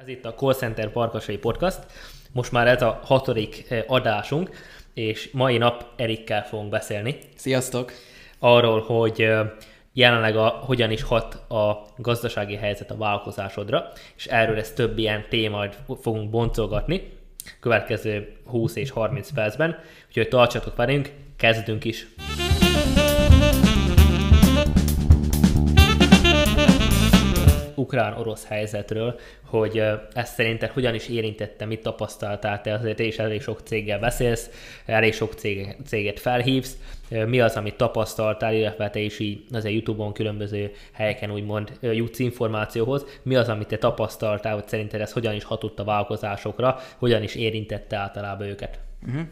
Ez itt a Call Center Parkasai Podcast. Most már ez a hatodik eh, adásunk, és mai nap Erikkel fogunk beszélni. Sziasztok! Arról, hogy eh, jelenleg a, hogyan is hat a gazdasági helyzet a vállalkozásodra, és erről ezt több ilyen témát fogunk boncolgatni következő 20 és 30 percben, úgyhogy tartsatok velünk, kezdünk is! Ukrán-orosz helyzetről, hogy ezt szerinted hogyan is érintette, mit tapasztaltál, te? Azért is elég sok céggel beszélsz, elég sok cég, céget felhívsz, mi az, amit tapasztaltál, illetve te is így azért Youtube-on különböző helyeken úgymond jutsz információhoz, mi az, amit te tapasztaltál, hogy szerinted ez hogyan is hatott a vállalkozásokra, hogyan is érintette általában őket? Uh-huh.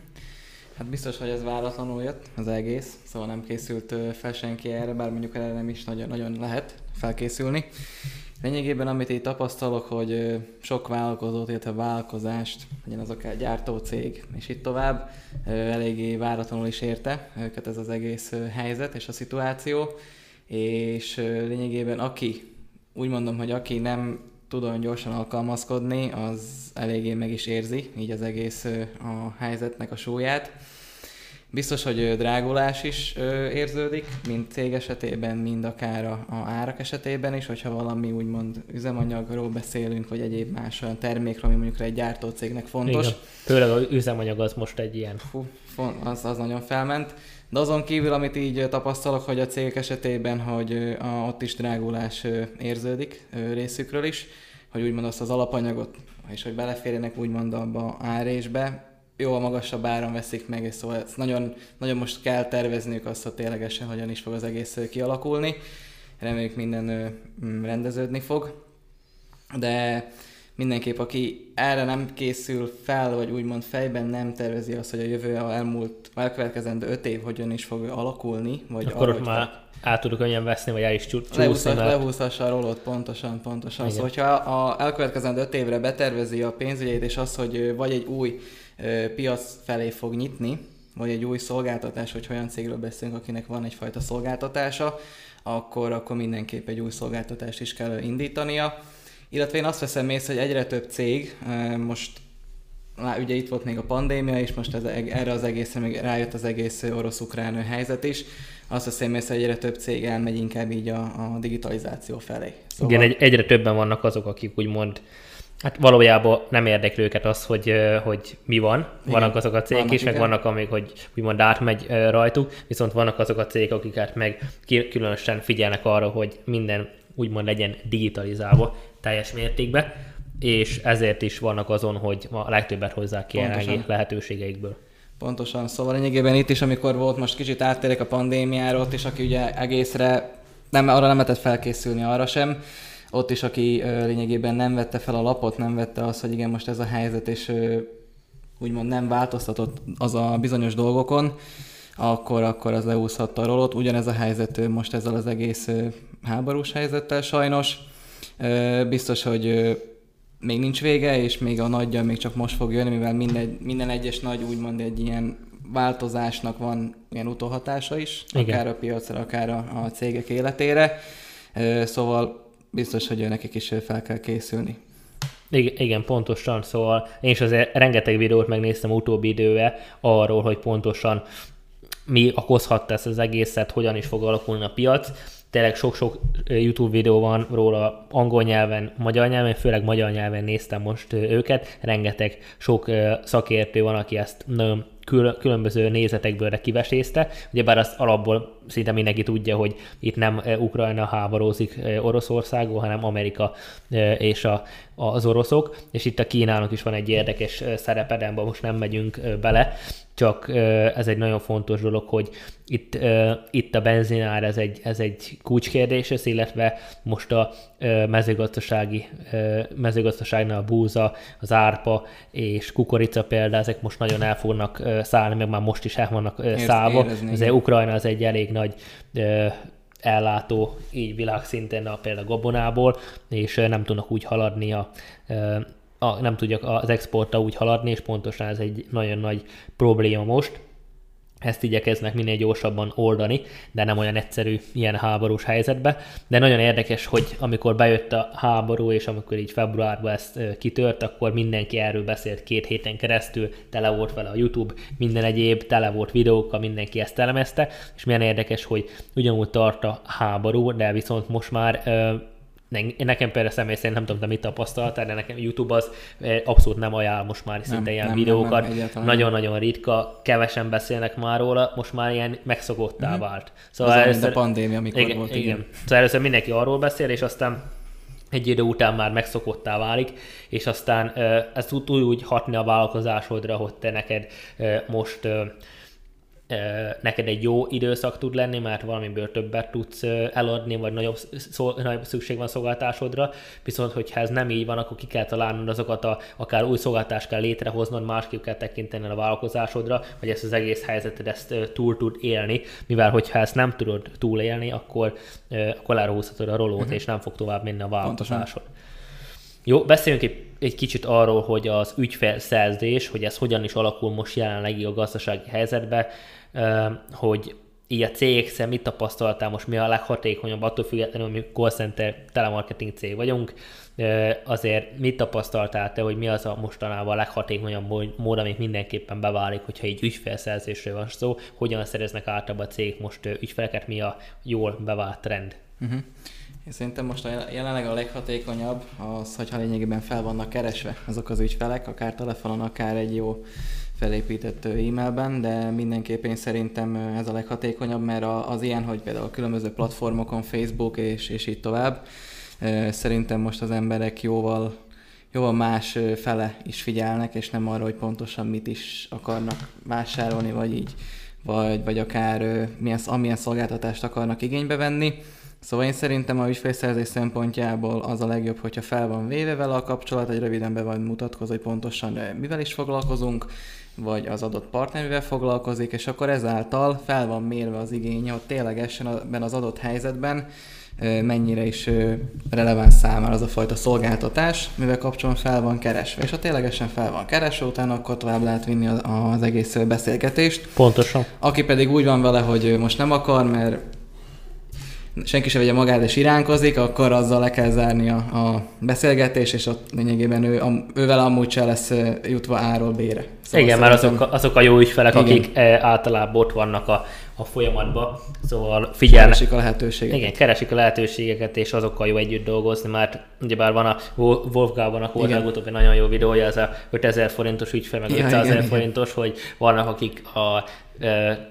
Hát biztos, hogy ez váratlanul jött az egész, szóval nem készült fel senki erre, bár mondjuk erre nem is nagyon, nagyon lehet felkészülni. Lényegében, amit itt tapasztalok, hogy sok vállalkozót, illetve vállalkozást, legyen az akár gyártócég, és itt tovább, eléggé váratlanul is érte őket ez az egész helyzet és a szituáció, és lényegében aki, úgy mondom, hogy aki nem tud olyan gyorsan alkalmazkodni, az eléggé meg is érzi így az egész a helyzetnek a súlyát Biztos, hogy drágulás is érződik, mind cég esetében, mind akár a, a árak esetében is, hogyha valami úgymond üzemanyagról beszélünk, vagy egyéb más olyan termékről, ami mondjuk egy gyártócégnek fontos. Igen. Főleg az üzemanyag az most egy ilyen. Fú, az, az nagyon felment. De azon kívül, amit így tapasztalok, hogy a cégek esetében, hogy a, ott is drágulás érződik részükről is, hogy úgymond azt az alapanyagot, és hogy beleférjenek úgymond abba árésbe, jóval magasabb áron veszik meg, és szóval ezt nagyon, nagyon most kell tervezniük azt, hogy ténylegesen hogyan is fog az egész kialakulni. Reméljük minden mm, rendeződni fog. De mindenképp, aki erre nem készül fel, vagy úgymond fejben nem tervezi azt, hogy a jövő elmúlt, elkövetkezendő öt év hogyan is fog alakulni, vagy akkor ott már át tudok könnyen veszni, vagy el is csúszni. Lehúzhassa a rolót, pontosan, pontosan. Igen. Szóval, hogyha a elkövetkezendő öt évre betervezi a pénzügyét, és az, hogy vagy egy új piac felé fog nyitni, vagy egy új szolgáltatás, hogy olyan cégről beszélünk, akinek van egyfajta szolgáltatása, akkor, akkor mindenképp egy új szolgáltatást is kell indítania. Illetve én azt veszem észre, hogy egyre több cég, most ugye itt volt még a pandémia, és most ez, erre az egészre még rájött az egész orosz-ukrán helyzet is. Azt veszem észre, hogy egyre több cég elmegy inkább így a, a digitalizáció felé. Szóval... Igen, egy, egyre többen vannak azok, akik úgymond Hát valójában nem érdekli őket az, hogy, hogy mi van. Igen, vannak azok a cégek vannak, is, igen. meg vannak, amik, hogy úgymond átmegy rajtuk, viszont vannak azok a cégek, akik hát meg különösen figyelnek arra, hogy minden úgymond legyen digitalizálva teljes mértékben, és ezért is vannak azon, hogy a legtöbbet hozzák ki lehetőségeikből. Pontosan, szóval lényegében itt is, amikor volt most kicsit áttérek a pandémiáról, ott is, aki ugye egészre nem, arra nem lehetett felkészülni arra sem, ott is, aki lényegében nem vette fel a lapot, nem vette azt, hogy igen, most ez a helyzet, és úgymond nem változtatott az a bizonyos dolgokon, akkor, akkor az leúszhatta a rolót. Ugyanez a helyzet most ezzel az egész háborús helyzettel sajnos. Biztos, hogy még nincs vége, és még a nagyja még csak most fog jönni, mivel minden, minden egyes nagy úgymond egy ilyen változásnak van ilyen utóhatása is, Igen. akár a piacra, akár a, a cégek életére. Szóval biztos, hogy nekik is fel kell készülni. Igen, pontosan, szóval én is azért rengeteg videót megnéztem utóbbi idővel arról, hogy pontosan mi okozhatta ezt az egészet, hogyan is fog alakulni a piac. Tényleg sok-sok YouTube videó van róla angol nyelven, magyar nyelven, főleg magyar nyelven néztem most őket. Rengeteg sok szakértő van, aki ezt nagyon különböző nézetekből kivesézte. Ugyebár azt alapból szinte mindenki tudja, hogy itt nem Ukrajna háborúzik Oroszországon, hanem Amerika és a, az oroszok, és itt a Kínának is van egy érdekes szerepe, de most nem megyünk bele, csak ez egy nagyon fontos dolog, hogy itt, itt a benzinár ez egy, ez egy kulcskérdés, illetve most a mezőgazdasági, mezőgazdaságnál a búza, az árpa és kukorica például, ezek most nagyon el fognak szállni, meg már most is el vannak szállva. Ez Ukrajna az egy elég nagy ellátó így világszinten a például gabonából, és nem tudnak úgy haladni a, a, nem tudjak az exporta úgy haladni, és pontosan ez egy nagyon nagy probléma most. Ezt igyekeznek minél gyorsabban oldani, de nem olyan egyszerű ilyen háborús helyzetbe. De nagyon érdekes, hogy amikor bejött a háború, és amikor így februárban ezt kitört, akkor mindenki erről beszélt két héten keresztül, tele volt vele a YouTube, minden egyéb, tele volt videókkal, mindenki ezt elemezte, és milyen érdekes, hogy ugyanúgy tart a háború, de viszont most már Nekem például személy szerint nem tudom, de mit tapasztaltál, de nekem YouTube az eh, abszolút nem ajánl most már szinte nem, ilyen nem, videókat. Nagyon-nagyon ritka, kevesen beszélnek már róla, most már ilyen megszokottá mm-hmm. vált. Szóval az először, a pandémia, amikor igen, volt. Igen. igen. Szóval először mindenki arról beszél, és aztán egy idő után már megszokottá válik, és aztán eh, ez tud úgy hatni a vállalkozásodra, hogy te neked eh, most neked egy jó időszak tud lenni, mert valamiből többet tudsz eladni, vagy nagyobb, szó, nagyobb szükség van szolgáltásodra, viszont hogyha ez nem így van, akkor ki kell találnod azokat a, akár új szolgáltást kell létrehoznod, másképp kell tekinteni a vállalkozásodra, hogy ezt az egész helyzetet ezt túl tud élni, mivel hogyha ezt nem tudod túlélni, akkor, akkor lerúzhatod a rolót, uh-huh. és nem fog tovább menni a vállalkozásod. Pontosan. Jó, beszéljünk egy, egy kicsit arról, hogy az ügyfelszerzés, hogy ez hogyan is alakul most jelenlegi a gazdasági helyzetben, hogy így a cég szem mit tapasztaltál most, mi a leghatékonyabb, attól függetlenül, hogy mi call center, telemarketing cég vagyunk, azért mit tapasztaltál te, hogy mi az a mostanában a leghatékonyabb mód, amit mindenképpen beválik, hogyha egy ügyfelszerzésről van szó, hogyan szereznek általában a cég most ügyfeleket, mi a jól bevált trend? Uh-huh. Én szerintem most a jelenleg a leghatékonyabb az, hogyha lényegében fel vannak keresve azok az ügyfelek, akár telefonon, akár egy jó felépített e-mailben, de mindenképpen szerintem ez a leghatékonyabb, mert az ilyen, hogy például a különböző platformokon, Facebook és, és így tovább, szerintem most az emberek jóval, jóval más fele is figyelnek, és nem arra, hogy pontosan mit is akarnak vásárolni, vagy így, vagy, vagy akár milyen, amilyen szolgáltatást akarnak igénybe venni. Szóval én szerintem a ügyfélszerzés szempontjából az a legjobb, hogyha fel van véve vele a kapcsolat, egy röviden be van mutatkozó, hogy pontosan mivel is foglalkozunk, vagy az adott partnerűvel foglalkozik, és akkor ezáltal fel van mérve az igénye, hogy ténylegesen ebben az adott helyzetben mennyire is releváns számára az a fajta szolgáltatás, mivel kapcsolatban fel van keresve. És ha ténylegesen fel van keresve, utána akkor tovább lehet vinni az egész beszélgetést. Pontosan. Aki pedig úgy van vele, hogy most nem akar, mert senki se vegye magát és iránkozik, akkor azzal le kell zárni a, a beszélgetés, és ott lényegében ő, a, ővel amúgy se lesz jutva áról bére. Szóval Igen, mert azok, azok a jó ügyfelek, igen. akik általában ott vannak a, a folyamatban, szóval figyelnek. Keresik a lehetőségeket. Igen, keresik a lehetőségeket, és azokkal jó együtt dolgozni, mert ugyebár van a Wolfgában volt legutóbb egy nagyon jó videója, ez a 5000 forintos ügyfél, meg ja, 500 ezer forintos, hogy vannak, akik a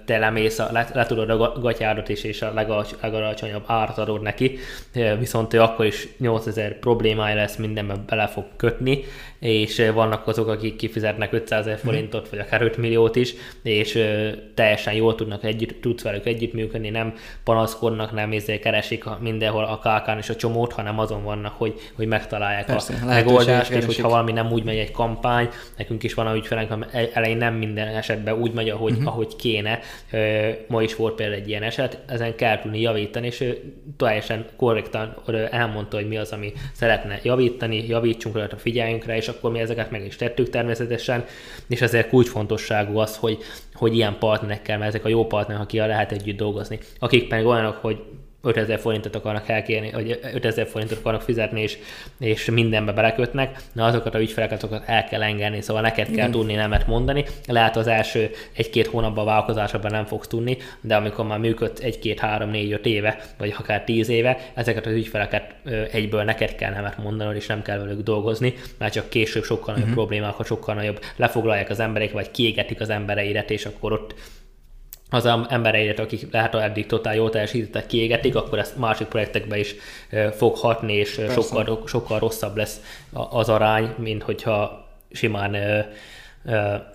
te lemész, le, le tudod a gatyádat is, és a legalacsonyabb árat adod neki, viszont ő akkor is 8000 problémája lesz, mindenben bele fog kötni, és vannak azok, akik kifizetnek 500 ezer mhm. forintot, vagy akár 5 milliót is, és teljesen jól tudnak együtt, tudsz velük együttműködni, nem panaszkodnak, nem ezért keresik mindenhol a kákán és a csomót, hanem azon vannak, hogy, hogy megtalálják Persze, a megoldást, és hogyha valami nem úgy megy egy kampány, nekünk is van a ügyfelünk, elején nem minden esetben úgy megy, ahogy, uh-huh. ahogy kéne. Ma is volt például egy ilyen eset, ezen kell tudni javítani, és ő teljesen korrektan elmondta, hogy mi az, ami szeretne javítani, javítsunk rajta, figyeljünk rá, és akkor mi ezeket meg is tettük természetesen, és ezért kulcsfontosságú az, hogy, hogy ilyen partnerekkel, mert ezek a jó partnerek, akik lehet együtt dolgozni, akik pedig olyanok, hogy 5000 forintot akarnak elkérni, vagy 5000 forintot akarnak fizetni, és, és mindenbe belekötnek, na azokat a ügyfeleket azokat el kell engedni, szóval neked kell tudni nemet mondani. Lehet az első egy-két hónapban a nem fogsz tudni, de amikor már működsz egy-két, három, négy, öt éve, vagy akár tíz éve, ezeket az ügyfeleket egyből neked kell nemet mondani, és nem kell velük dolgozni, mert csak később sokkal nagyobb uh-huh. problémákat, sokkal nagyobb lefoglalják az emberek, vagy kiégetik az embereidet, és akkor ott az embereidet, akik lehet, hogy eddig totál jól teljesítettek, kiégetik, akkor ezt másik projektekbe is fog hatni, és sokkal, sokkal rosszabb lesz az arány, mint hogyha simán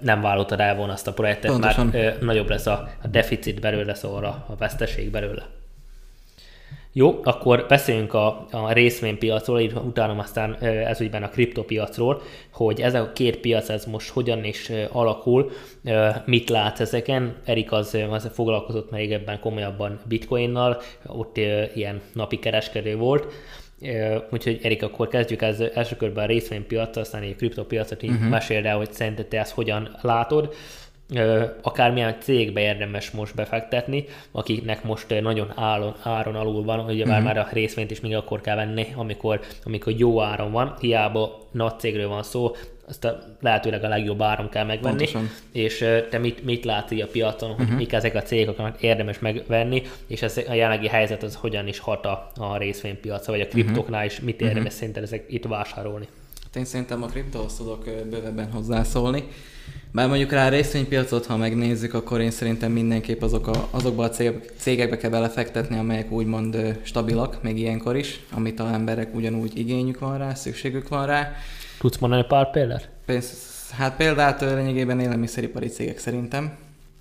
nem vállaltad el volna azt a projektet, Pontosan. mert nagyobb lesz a, deficit belőle, szóval a veszteség belőle. Jó, akkor beszéljünk a, a részvénypiacról, így utána aztán ezügyben a kriptopiacról, hogy ez a két piac ez most hogyan is alakul, mit látsz ezeken. Erik az, az foglalkozott még ebben komolyabban bitcoinnal, ott ilyen napi kereskedő volt, Úgyhogy Erik, akkor kezdjük ez első körben a részvénypiac, aztán egy kriptopiacot, így uh-huh. meséld el, hogy szerinted te ezt hogyan látod, akármilyen cégbe érdemes most befektetni, akiknek most nagyon állon, áron alul van, ugye már, uh-huh. már a részvényt is még akkor kell venni, amikor, amikor jó áron van, hiába nagy cégről van szó, azt a lehetőleg a legjobb áron kell megvenni, Pontosan. és te mit, mit látsz a piacon, uh-huh. hogy mhm. mik ezek a cégek, amiket érdemes megvenni, és ez a jelenlegi helyzet az hogyan is hat a, a részvénypiacra, vagy a kriptoknál is mit érdemes uh-huh. szerinted ezek itt vásárolni? Hát én szerintem a kriptóhoz tudok bővebben hozzászólni. Bár mondjuk rá a részvénypiacot, ha megnézzük, akkor én szerintem mindenképp azok a, azokba a cégekbe kell belefektetni, amelyek úgymond stabilak, még ilyenkor is, amit a emberek ugyanúgy igényük van rá, szükségük van rá. Tudsz mondani pár példát? Hát példát lényegében élelmiszeripari cégek szerintem.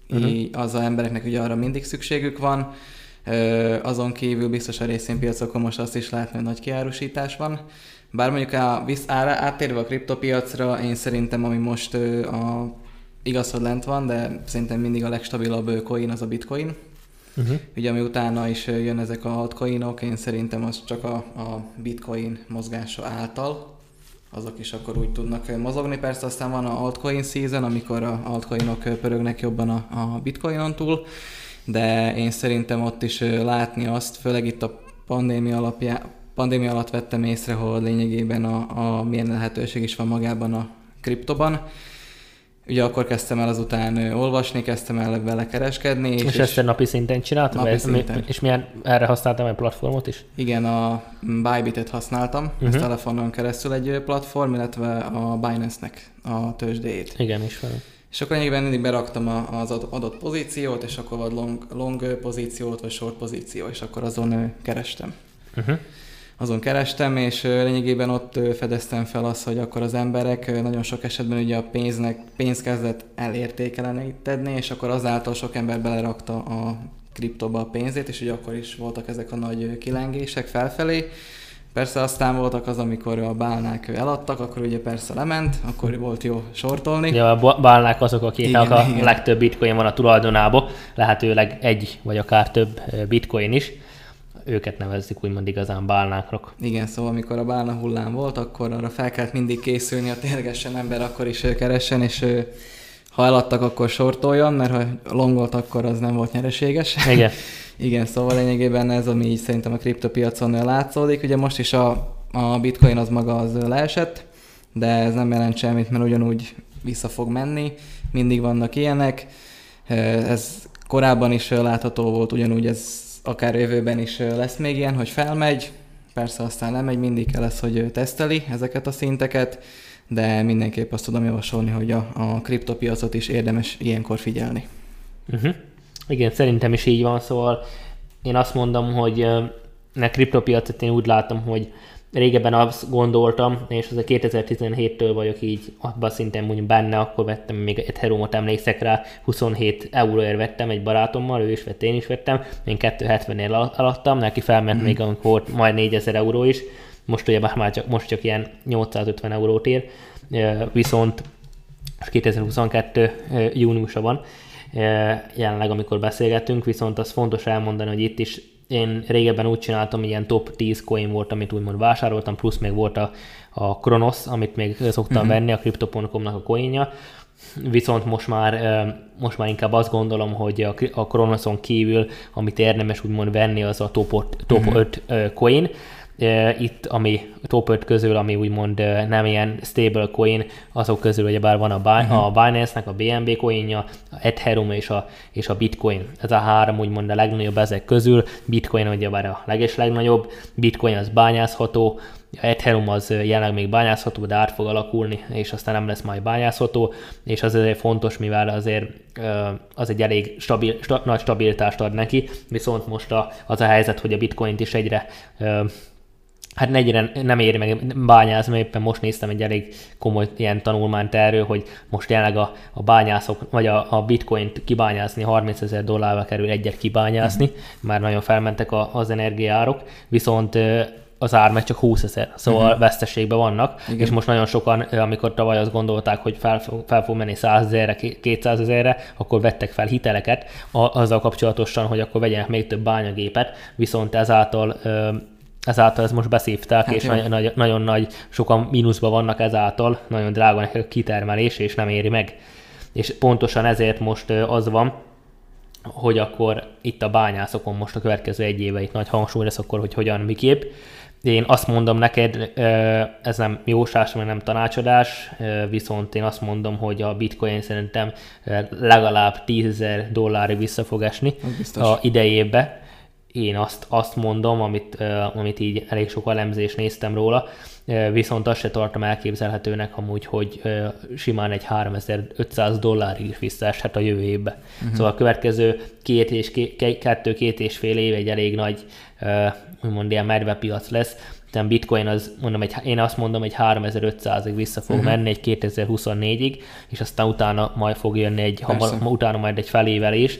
Uh-huh. Így az a embereknek ugye arra mindig szükségük van. Azon kívül biztos a részvénypiacokon most azt is látni, hogy nagy kiárusítás van. Bár mondjuk a, visz, áttérve a kriptopiacra, én szerintem ami most a, igaz, hogy lent van, de szerintem mindig a legstabilabb coin az a bitcoin. Uh-huh. Ugye ami utána is jön ezek a altcoinok, én szerintem az csak a, a bitcoin mozgása által, azok is akkor úgy tudnak mozogni. Persze aztán van a altcoin season, amikor a altcoinok pörögnek jobban a, a bitcoinon túl, de én szerintem ott is látni azt, főleg itt a pandémia alapján, pandémia alatt vettem észre, hogy lényegében a, a milyen lehetőség is van magában a kriptoban. Ugye akkor kezdtem el azután olvasni, kezdtem el vele kereskedni. És, és, ezt napi szinten csináltam? Napi szinten. És milyen, erre használtam egy platformot is? Igen, a Bybit-et használtam, uh-huh. ezt telefonon keresztül egy platform, illetve a Binance-nek a tőzsdéjét. Igen, ismerem. És akkor lényegében mindig beraktam az adott pozíciót, és akkor vagy long, long pozíciót, vagy short pozíció, és akkor azon kerestem. Uh-huh azon kerestem, és lényegében ott fedeztem fel azt, hogy akkor az emberek nagyon sok esetben ugye a pénznek, pénz kezdett elértékeleníteni, és akkor azáltal sok ember belerakta a kriptoba a pénzét, és ugye akkor is voltak ezek a nagy kilengések felfelé. Persze aztán voltak az, amikor a bálnák eladtak, akkor ugye persze lement, akkor volt jó sortolni. Ja, a bálnák azok, akiknek igen, a igen. legtöbb bitcoin van a tulajdonában, lehetőleg egy vagy akár több bitcoin is őket nevezzük úgymond igazán bálnáknak. Igen, szóval amikor a bálna hullám volt, akkor arra fel kellett mindig készülni, a ténylegesen ember akkor is keressen, és ha eladtak, akkor sortoljon, mert ha longolt, akkor az nem volt nyereséges. Igen. Igen, szóval lényegében ez, ami így szerintem a kriptopiacon látszódik. Ugye most is a, a bitcoin az maga az leesett, de ez nem jelent semmit, mert ugyanúgy vissza fog menni. Mindig vannak ilyenek. Ez korábban is látható volt, ugyanúgy ez akár jövőben is lesz még ilyen, hogy felmegy, persze aztán nem megy, mindig kell lesz, hogy teszteli ezeket a szinteket, de mindenképp azt tudom javasolni, hogy a, a kriptopiacot is érdemes ilyenkor figyelni. Uh-huh. Igen, szerintem is így van, szóval én azt mondom, hogy a kriptopiacot én úgy látom, hogy régebben azt gondoltam, és az a 2017-től vagyok így abban szinten mondjuk benne, akkor vettem még Ethereumot, emlékszek rá, 27 euróért vettem egy barátommal, ő is vett, én is vettem, én 270-nél alattam, neki felment mm. még amikor volt majd 4000 euró is, most ugye már csak, most csak ilyen 850 eurót ér, viszont 2022 júniusa van, jelenleg amikor beszélgetünk, viszont az fontos elmondani, hogy itt is én régebben úgy csináltam, ilyen top 10 coin volt, amit úgymond vásároltam, plusz még volt a, a Kronos, amit még szoktam uh-huh. venni, a Crypto.com-nak a coinja, viszont most már, most már inkább azt gondolom, hogy a, Kronoson kívül, amit érdemes úgymond venni, az a top, top uh-huh. 5 coin, itt, ami top 5 közül, ami úgymond nem ilyen stable coin, azok közül ugye bár van a, uh-huh. a Binance-nek a BNB coinja, a Ethereum és a, és a Bitcoin. Ez a három úgymond a legnagyobb ezek közül. Bitcoin ugye bár a leges legnagyobb, Bitcoin az bányászható, a Ethereum az jelenleg még bányászható, de át fog alakulni, és aztán nem lesz majd bányászható, és az azért fontos, mivel azért az egy elég stabil, sta, nagy stabilitást ad neki, viszont most a, az a helyzet, hogy a bitcoint is egyre hát negyre nem éri meg bányázni, mert éppen most néztem egy elég komoly ilyen tanulmányt erről, hogy most jelenleg a, a bányászok, vagy a, a bitcoint kibányászni 30 ezer dollárba kerül egyet kibányászni, uh-huh. már nagyon felmentek a, az energiárok, viszont az ár meg csak 20 ezer, szóval uh-huh. veszteségben vannak, Igen. és most nagyon sokan, amikor tavaly azt gondolták, hogy fel, fel fog menni 100 ezerre, 200 ezerre, akkor vettek fel hiteleket a, azzal kapcsolatosan, hogy akkor vegyenek még több bányagépet, viszont ezáltal ezáltal ez most beszívták, hát és nagyon, nagy, nagyon nagy, sokan mínuszban vannak ezáltal, nagyon drága a kitermelés, és nem éri meg. és pontosan ezért most az van, hogy akkor itt a bányászokon most a következő egy éve itt nagy hangsúly lesz akkor, hogy hogyan, miképp. Én azt mondom neked, ez nem jósás, mert nem tanácsadás, viszont én azt mondom, hogy a bitcoin szerintem legalább 10 dollárig vissza fog esni a idejébe. Én azt, azt mondom, amit, amit így elég sok elemzést néztem róla, viszont azt se tartom elképzelhetőnek amúgy, hogy simán egy 3500 dollárig is visszaeshet a jövő évbe. Uh-huh. Szóval a következő két és két, kettő, két és fél év egy elég nagy úgymond ilyen medvepiac lesz. Tehát bitcoin az, mondom, egy, én azt mondom, hogy 3500-ig vissza fog uh-huh. menni egy 2024-ig, és aztán utána majd fog jönni egy, hamar, utána majd egy felévelés,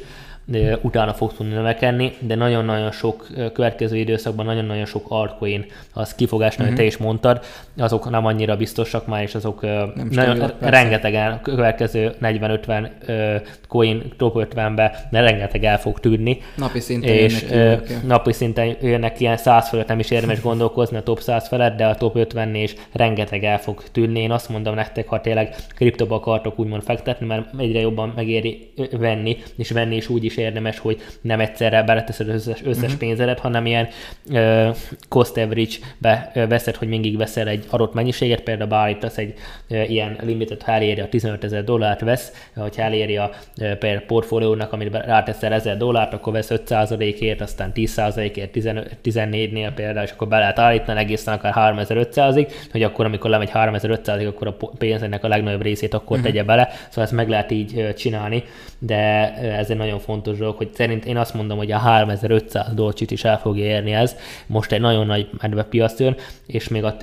utána fog tudni növekedni, de nagyon-nagyon sok következő időszakban nagyon-nagyon sok altcoin az kifogás, uh-huh. te is mondtad, azok nem annyira biztosak már, és azok nem nagyon, stabil, rengetegen következő 40-50 coin top 50-be de rengeteg el fog tűnni. Napi szinten és jönnek ki, napi szinten jönnek ilyen 100 fölött, nem is érdemes gondolkozni a top 100 felett, de a top 50 és rengeteg el fog tűnni. Én azt mondom nektek, ha tényleg kriptoba akartok úgymond fektetni, mert egyre jobban megéri venni, és venni is úgy is érdemes, hogy nem egyszerre beleteszed az összes, összes uh-huh. pénzedet, hanem ilyen uh, cost average-be veszed, hogy mindig veszel egy adott mennyiséget, például beállítasz egy uh, ilyen limitet, ha eléri a 15 ezer dollárt vesz, hogyha eléri a uh, per portfóliónak, amit ráteszel 1000 dollárt, akkor vesz 5%-ért, aztán 10%-ért 14-nél például, és akkor be lehet állítani egészen akár 3500-ig, hogy akkor, amikor lemegy 3500-ig, akkor a pénzének a legnagyobb részét akkor uh-huh. tegye bele, szóval ezt meg lehet így csinálni, de ez egy nagyon fontos dolog, hogy szerint én azt mondom, hogy a 3500 dolcsit is el fogja érni ez. Most egy nagyon nagy medvepiac jön, és, még a,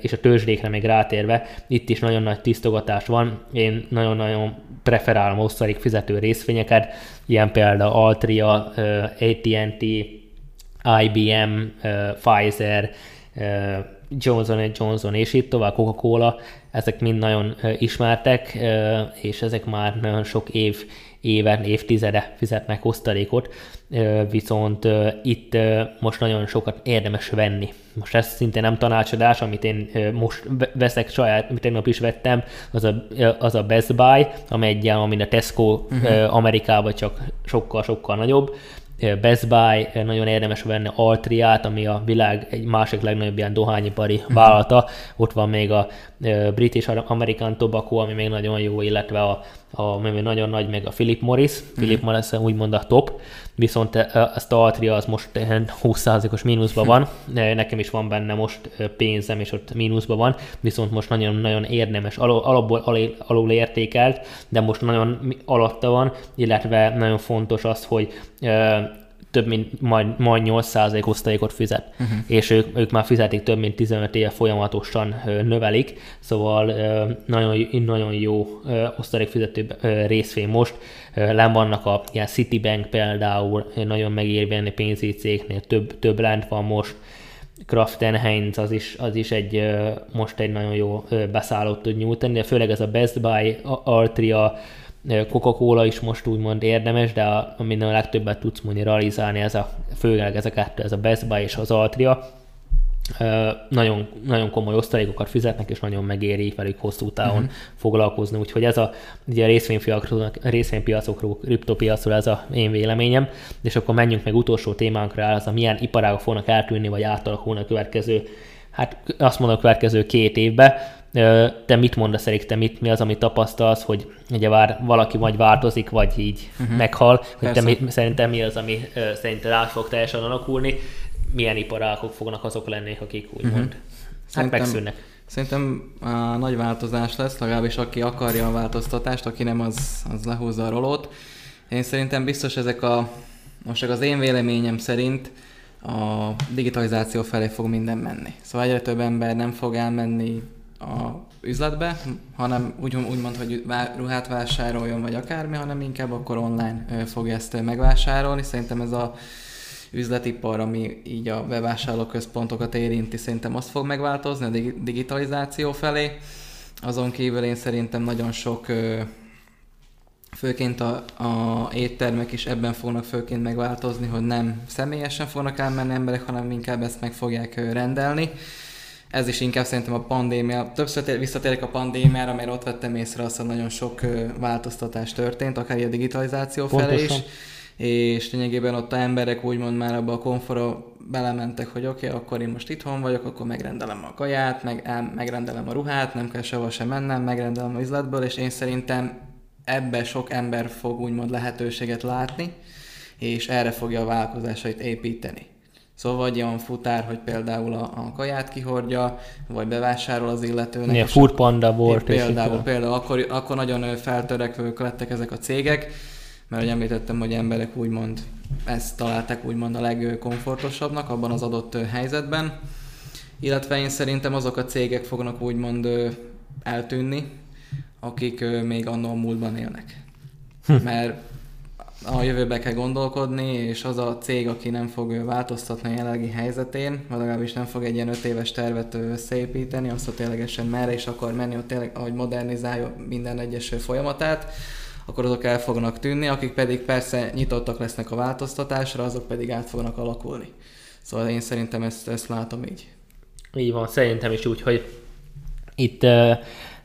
és a tőzsdékre még rátérve, itt is nagyon nagy tisztogatás van. Én nagyon-nagyon preferálom osztalék fizető részvényeket, ilyen például Altria, AT&T, IBM, Pfizer, Johnson Johnson és itt tovább, Coca-Cola, ezek mind nagyon ismertek, és ezek már nagyon sok év éven, évtizede fizetnek osztalékot, viszont itt most nagyon sokat érdemes venni. Most ez szintén nem tanácsadás, amit én most veszek saját, amit tegnap is vettem, az a, az a Best Buy, amely egy ami a Tesco uh-huh. Amerikában csak sokkal-sokkal nagyobb, Best Buy, nagyon érdemes venni Altriát, ami a világ egy másik legnagyobb ilyen dohányipari uh-huh. vállalata. Ott van még a British American Tobacco, ami még nagyon jó, illetve a, a ami nagyon nagy, meg a Philip Morris. Philip Morris úgymond a top, viszont ezt a Altria az most 20%-os mínuszban van. Nekem is van benne most pénzem, és ott mínuszban van, viszont most nagyon-nagyon érdemes, alapból alul, alul értékelt, de most nagyon alatta van, illetve nagyon fontos az, hogy több mint majd, majd 8% osztalékot fizet, uh-huh. és ők, ők már fizetik több mint 15 éve folyamatosan növelik, szóval nagyon, nagyon jó osztalékfizető részvény most. Len vannak a ilyen Citibank például, nagyon megérvényi pénzügyi cégnél, több, több lent van most, Kraften Heinz az is, az is egy, most egy nagyon jó beszállót tud nyújtani, de főleg ez a Best Buy, Altria, Coca-Cola is most úgymond érdemes, de a, minden a legtöbbet tudsz mondani realizálni, ez a, főleg ez a kettő, ez a Best Buy és az Altria. Nagyon, nagyon komoly osztalékokat fizetnek, és nagyon megéri velük hosszú távon uh-huh. foglalkozni. Úgyhogy ez a, ugye részvénypiacokról, részvénypiacokról, kriptopiacról ez a én véleményem. És akkor menjünk meg utolsó témánkra, az a milyen iparágok fognak eltűnni, vagy átalakulni a következő, hát azt mondom a következő két évben te mit mondasz, Erik, te mit, mi az, amit tapasztalsz, hogy ugye vár, valaki vagy változik, vagy így uh-huh. meghal, hogy te mit, szerintem mi az, ami szerinted át fog teljesen alakulni, milyen iparágok fognak azok lenni, akik úgymond uh-huh. hát megszűnnek. Szerintem a nagy változás lesz, legalábbis aki akarja a változtatást, aki nem, az, az lehúzza a rolót. Én szerintem biztos ezek a, most csak az én véleményem szerint a digitalizáció felé fog minden menni. Szóval egyre több ember nem fog elmenni a üzletbe, hanem úgy, úgy mond, hogy ruhát vásároljon, vagy akármi, hanem inkább akkor online fogja ezt megvásárolni. Szerintem ez a üzletipar, ami így a bevásárlóközpontokat érinti, szerintem azt fog megváltozni a digitalizáció felé. Azon kívül én szerintem nagyon sok főként a, a éttermek is ebben fognak főként megváltozni, hogy nem személyesen fognak elmenni emberek, hanem inkább ezt meg fogják rendelni ez is inkább szerintem a pandémia, többször visszatérek a pandémiára, mert ott vettem észre azt, hogy nagyon sok változtatás történt, akár a digitalizáció Pontosan. felé is, és lényegében ott a emberek úgymond már abba a konforra belementek, hogy oké, okay, akkor én most itthon vagyok, akkor megrendelem a kaját, meg, megrendelem a ruhát, nem kell sehova sem mennem, megrendelem a üzletből, és én szerintem ebbe sok ember fog úgymond lehetőséget látni, és erre fogja a vállalkozásait építeni. Szóval vagy olyan futár, hogy például a, a kaját kihordja, vagy bevásárol az illetőnek. Ilyen food panda volt. Például, és például akkor, akkor nagyon feltörekvők lettek ezek a cégek, mert hogy említettem, hogy emberek úgymond ezt találták úgymond a legkomfortosabbnak abban az adott helyzetben. Illetve én szerintem azok a cégek fognak úgymond eltűnni, akik még annól múltban élnek. Hm. Mert a jövőbe kell gondolkodni, és az a cég, aki nem fog változtatni a jelenlegi helyzetén, vagy legalábbis nem fog egy ilyen öt éves tervet összeépíteni, azt a ténylegesen merre is akar menni, hogy tényleg, ahogy modernizálja minden egyes folyamatát, akkor azok el fognak tűnni, akik pedig persze nyitottak lesznek a változtatásra, azok pedig át fognak alakulni. Szóval én szerintem ezt, ezt látom így. Így van, szerintem is úgy, hogy itt uh,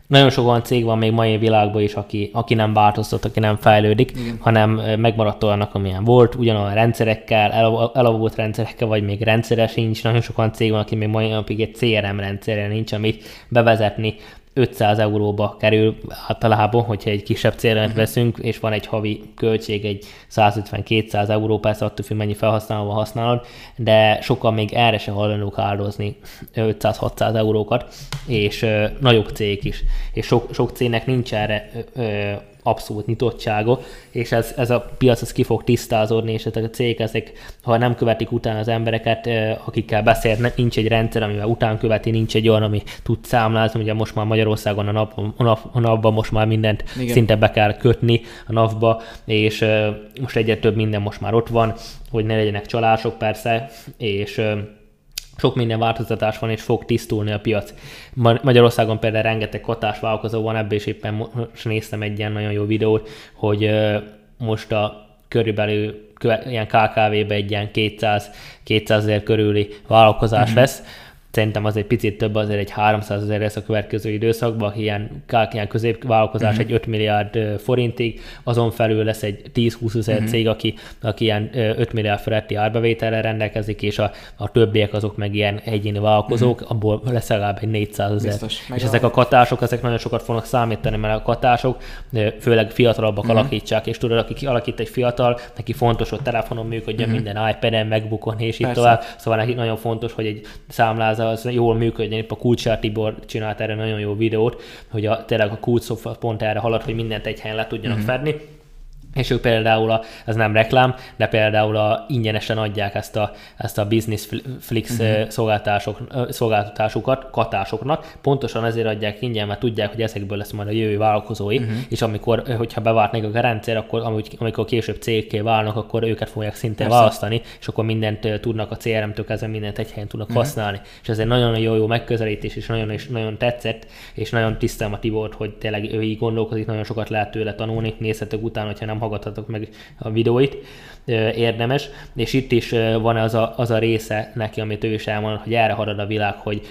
nagyon sok olyan cég van még mai világban is, aki, aki nem változtat, aki nem fejlődik, Igen. hanem megmaradt olyannak, amilyen volt, ugyanolyan rendszerekkel, elavult rendszerekkel, vagy még rendszeres nincs. Nagyon sok olyan cég van, aki még mai napig egy CRM rendszerre nincs, amit bevezetni 500 euróba kerül általában, hogyha egy kisebb célra uh-huh. veszünk, és van egy havi költség, egy 150-200 euró, persze attól függ, mennyi felhasználva használod, de sokan még erre se hajlandók áldozni 500-600 eurókat, és ö, nagyobb cég is. És sok, sok cégnek nincs erre ö, abszolút nyitottsága, és ez, ez a piac ez ki fog tisztázódni, és ezek a cégek, ezek, ha nem követik utána az embereket, akikkel beszél, nincs egy rendszer, amivel után követi, nincs egy olyan, ami tud számlázni, ugye most már Magyarországon a, nap, a, nap, a napban most már mindent Igen. szinte be kell kötni a napba, és most egyre több minden most már ott van, hogy ne legyenek csalások persze, és sok minden változtatás van, és fog tisztulni a piac. Magyarországon például rengeteg katás vállalkozó van, ebből is éppen most néztem egy ilyen nagyon jó videót, hogy most a körülbelül ilyen KKV-be egy ilyen 200, 200 ezer körüli vállalkozás mm-hmm. lesz, Szerintem az egy picit több, azért egy 300 ezer lesz a következő időszakban, ilyen, ilyen középvállalkozás uh-huh. egy 5 milliárd forintig, azon felül lesz egy 10-20 ezer uh-huh. cég, aki, aki ilyen 5 milliárd feletti árbevételre rendelkezik, és a, a többiek azok meg ilyen egyéni vállalkozók, uh-huh. abból lesz legalább egy 400 ezer. És ezek a katások, ezek nagyon sokat fognak számítani, mert a katások főleg fiatalabbak uh-huh. alakítsák, és tudod, aki alakít egy fiatal, neki fontos, hogy telefonon működjön, uh-huh. minden iPad-en, megbukon, és így tovább. Szóval neki nagyon fontos, hogy egy számlázat az jól működjön. Épp a Kulcsár Tibor csinált erre nagyon jó videót, hogy a, tényleg a Kulcs pont erre halad, hogy mindent egy helyen le tudjanak mm-hmm. fedni és ők például, a, ez nem reklám, de például a, ingyenesen adják ezt a, ezt a Business Flix uh-huh. szolgáltatások, szolgáltatásukat katásoknak, pontosan ezért adják ingyen, mert tudják, hogy ezekből lesz majd a jövő vállalkozói, uh-huh. és amikor, hogyha bevártnak a rendszer, akkor amikor később cégké válnak, akkor őket fogják szinte Persze. választani, és akkor mindent tudnak a CRM-től kezdve mindent egy helyen tudnak uh-huh. használni. És ez egy nagyon jó, jó megközelítés, és nagyon, és nagyon tetszett, és nagyon tisztelem a Tibort, hogy tényleg ő így gondolkozik, nagyon sokat lehet tőle tanulni, nézhetek utána, hogyha nem hallgathatok meg a videóit, érdemes, és itt is van az a, az a része neki, amit ő is elmondott, hogy erre harad a világ, hogy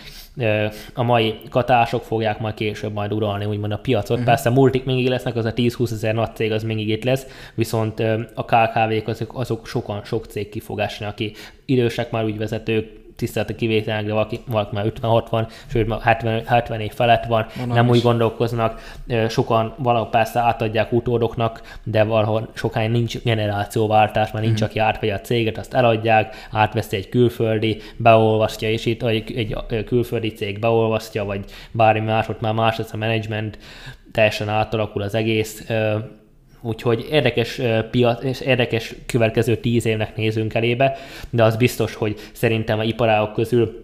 a mai katások fogják majd később majd uralni úgymond a piacot. Uh-huh. Persze multik mindig lesznek, az a 10-20 ezer nagy cég az mindig itt lesz, viszont a KKV-k azok, azok sokan sok cég kifogásni, aki idősek már úgy vezetők, tisztelet kivételnek, de valaki, valaki már 50-60, sőt már 70, 70 év felett van, Mondom nem is. úgy gondolkoznak, sokan valahol persze átadják utódoknak, de valahol sokáig nincs generációváltás, mert nincs, mm. aki átvegye a céget, azt eladják, átveszi egy külföldi, beolvasztja, és itt egy, egy külföldi cég beolvasztja, vagy bármi más, ott már más lesz a menedzsment, teljesen átalakul az egész, Úgyhogy érdekes piac, és érdekes következő tíz évnek nézünk elébe, de az biztos, hogy szerintem a iparágok közül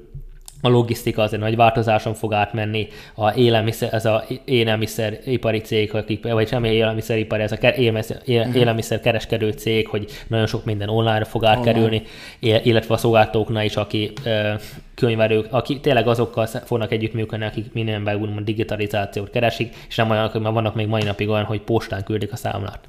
a logisztika azért nagy változáson fog átmenni, a élelmiszer, ez a élelmiszeripari cég, akik, vagy semmi élelmiszeripari, ez a élelmiszer, mhm. élelmiszer kereskedő cég, hogy nagyon sok minden online fog átkerülni, online. illetve a szolgáltatóknál is, aki könyvelők, akik tényleg azokkal fognak együttműködni, akik mindenben úgymond digitalizációt keresik, és nem olyanok, már vannak még mai napig olyan, hogy postán küldik a számlát.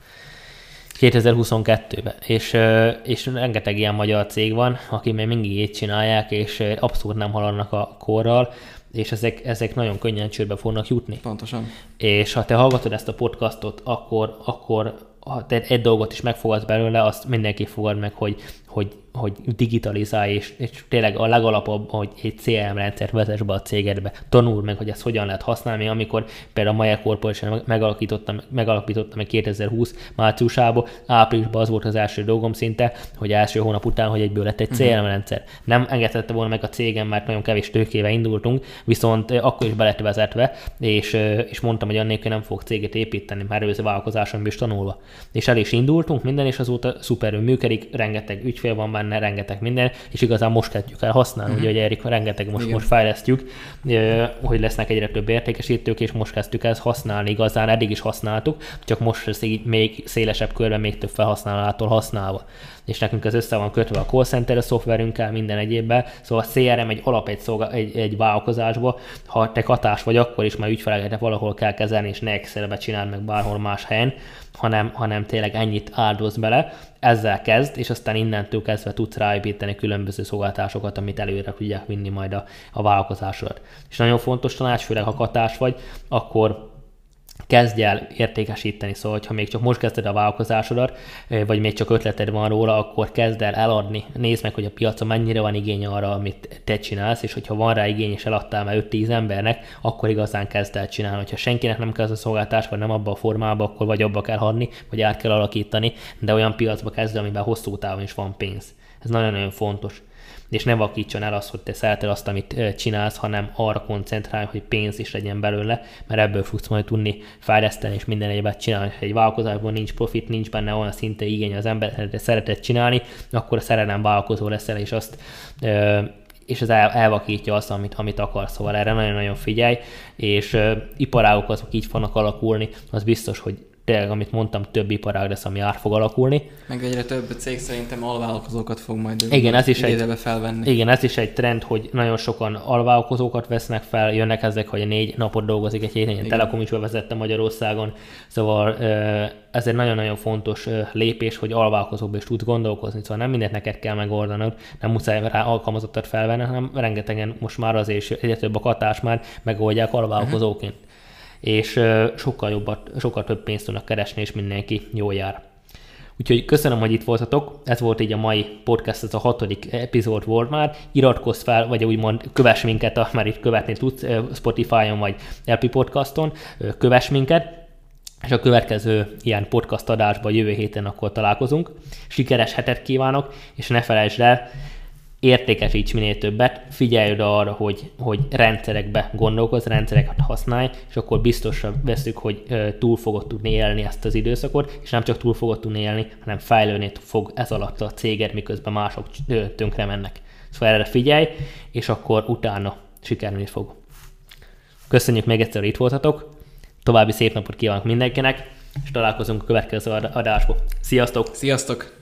2022-ben, és, és rengeteg ilyen magyar cég van, aki még mindig így csinálják, és abszolút nem haladnak a korral, és ezek, ezek nagyon könnyen csődbe fognak jutni. Pontosan. És ha te hallgatod ezt a podcastot, akkor, akkor ha te egy dolgot is megfogadsz belőle, azt mindenki fogad meg, hogy, hogy hogy digitalizálj, és, és tényleg a legalapabb, hogy egy CRM rendszert vezess be a cégedbe, tanul meg, hogy ezt hogyan lehet használni, amikor például a Mayer Corporation megalapítottam, megalapítottam meg 2020 márciusában, áprilisban az volt az első dolgom szinte, hogy első hónap után, hogy egyből lett egy CRM uh-huh. rendszer. Nem engedhette volna meg a cégem, mert nagyon kevés tőkével indultunk, viszont akkor is be lett vezetve, és, és mondtam, hogy annélkül nem fog céget építeni, már előző vállalkozáson is tanulva. És el is indultunk, minden is azóta szuperül működik, rengeteg ügyfél van benne, rengeteg minden, és igazán most kezdjük el használni, uh-huh. ugye Erik, rengeteg most, most fejlesztjük, hogy lesznek egyre több értékesítők, és most kezdtük ezt használni, igazán eddig is használtuk, csak most ez így még szélesebb körben, még több felhasználától használva és nekünk ez össze van kötve a call center a szoftverünkkel, minden egyébben. Szóval a CRM egy alap egy, szolga, egy, egy vállalkozásba, ha te katás vagy, akkor is már ügyfeleket valahol kell kezelni, és ne Excelbe csinál meg bárhol más helyen, hanem, hanem tényleg ennyit áldoz bele, ezzel kezd, és aztán innentől kezdve tudsz ráépíteni különböző szolgáltásokat, amit előre tudják vinni majd a, a vállalkozásodat. És nagyon fontos tanács, főleg ha katás vagy, akkor kezdj el értékesíteni, szóval ha még csak most kezded a vállalkozásodat, vagy még csak ötleted van róla, akkor kezd el eladni. Nézd meg, hogy a piacon mennyire van igény arra, amit te csinálsz, és hogyha van rá igény, és eladtál már 5-10 embernek, akkor igazán kezd el csinálni. Hogyha senkinek nem kell az a szolgáltás, vagy nem abba a formába, akkor vagy abba kell hadni, vagy át kell alakítani, de olyan piacba kezd, amiben hosszú távon is van pénz. Ez nagyon-nagyon fontos és ne vakítson el azt, hogy te szereted azt, amit csinálsz, hanem arra koncentrálj, hogy pénz is legyen belőle, mert ebből fogsz majd tudni fejleszteni és minden egyébet csinálni. Ha egy vállalkozásban nincs profit, nincs benne olyan szinte igény az ember, de szereted csinálni, akkor a szerelem vállalkozó leszel, és azt és ez el, elvakítja azt, amit, amit akar. Szóval erre nagyon-nagyon figyelj, és uh, iparágok azok így fognak alakulni, az biztos, hogy tényleg, amit mondtam, több iparág lesz, ami ár fog alakulni. Meg egyre több cég szerintem alvállalkozókat fog majd igen, ez is egy, felvenni. Igen, ez is egy trend, hogy nagyon sokan alvállalkozókat vesznek fel, jönnek ezek, hogy négy napot dolgozik egy héten, Telekom is bevezette Magyarországon, szóval ez egy nagyon-nagyon fontos lépés, hogy alvállalkozóba is tudsz gondolkozni, szóval nem mindent neked kell megoldanod, nem muszáj rá alkalmazottat felvenni, hanem rengetegen most már azért egyre több a katás már megoldják alvállalkozóként. Uh-huh és sokkal, jobbat, sokkal több pénzt tudnak keresni, és mindenki jól jár. Úgyhogy köszönöm, hogy itt voltatok. Ez volt így a mai podcast, ez a hatodik epizód volt már. Iratkozz fel, vagy úgymond kövess minket, ha már itt követni tudsz Spotify-on vagy Apple Podcaston, kövess minket, és a következő ilyen podcast adásban jövő héten akkor találkozunk. Sikeres hetet kívánok, és ne felejtsd el, értékesíts minél többet, figyelj oda arra, hogy, hogy rendszerekbe gondolkozz, rendszereket használj, és akkor biztosra veszük, hogy túl fogod tudni élni ezt az időszakot, és nem csak túl fogod tudni élni, hanem fejlődni fog ez alatt a céged, miközben mások tönkre mennek. Szóval erre figyelj, és akkor utána sikerülni fog. Köszönjük még egyszer, hogy itt voltatok, további szép napot kívánok mindenkinek, és találkozunk a következő adásból. Sziasztok! Sziasztok!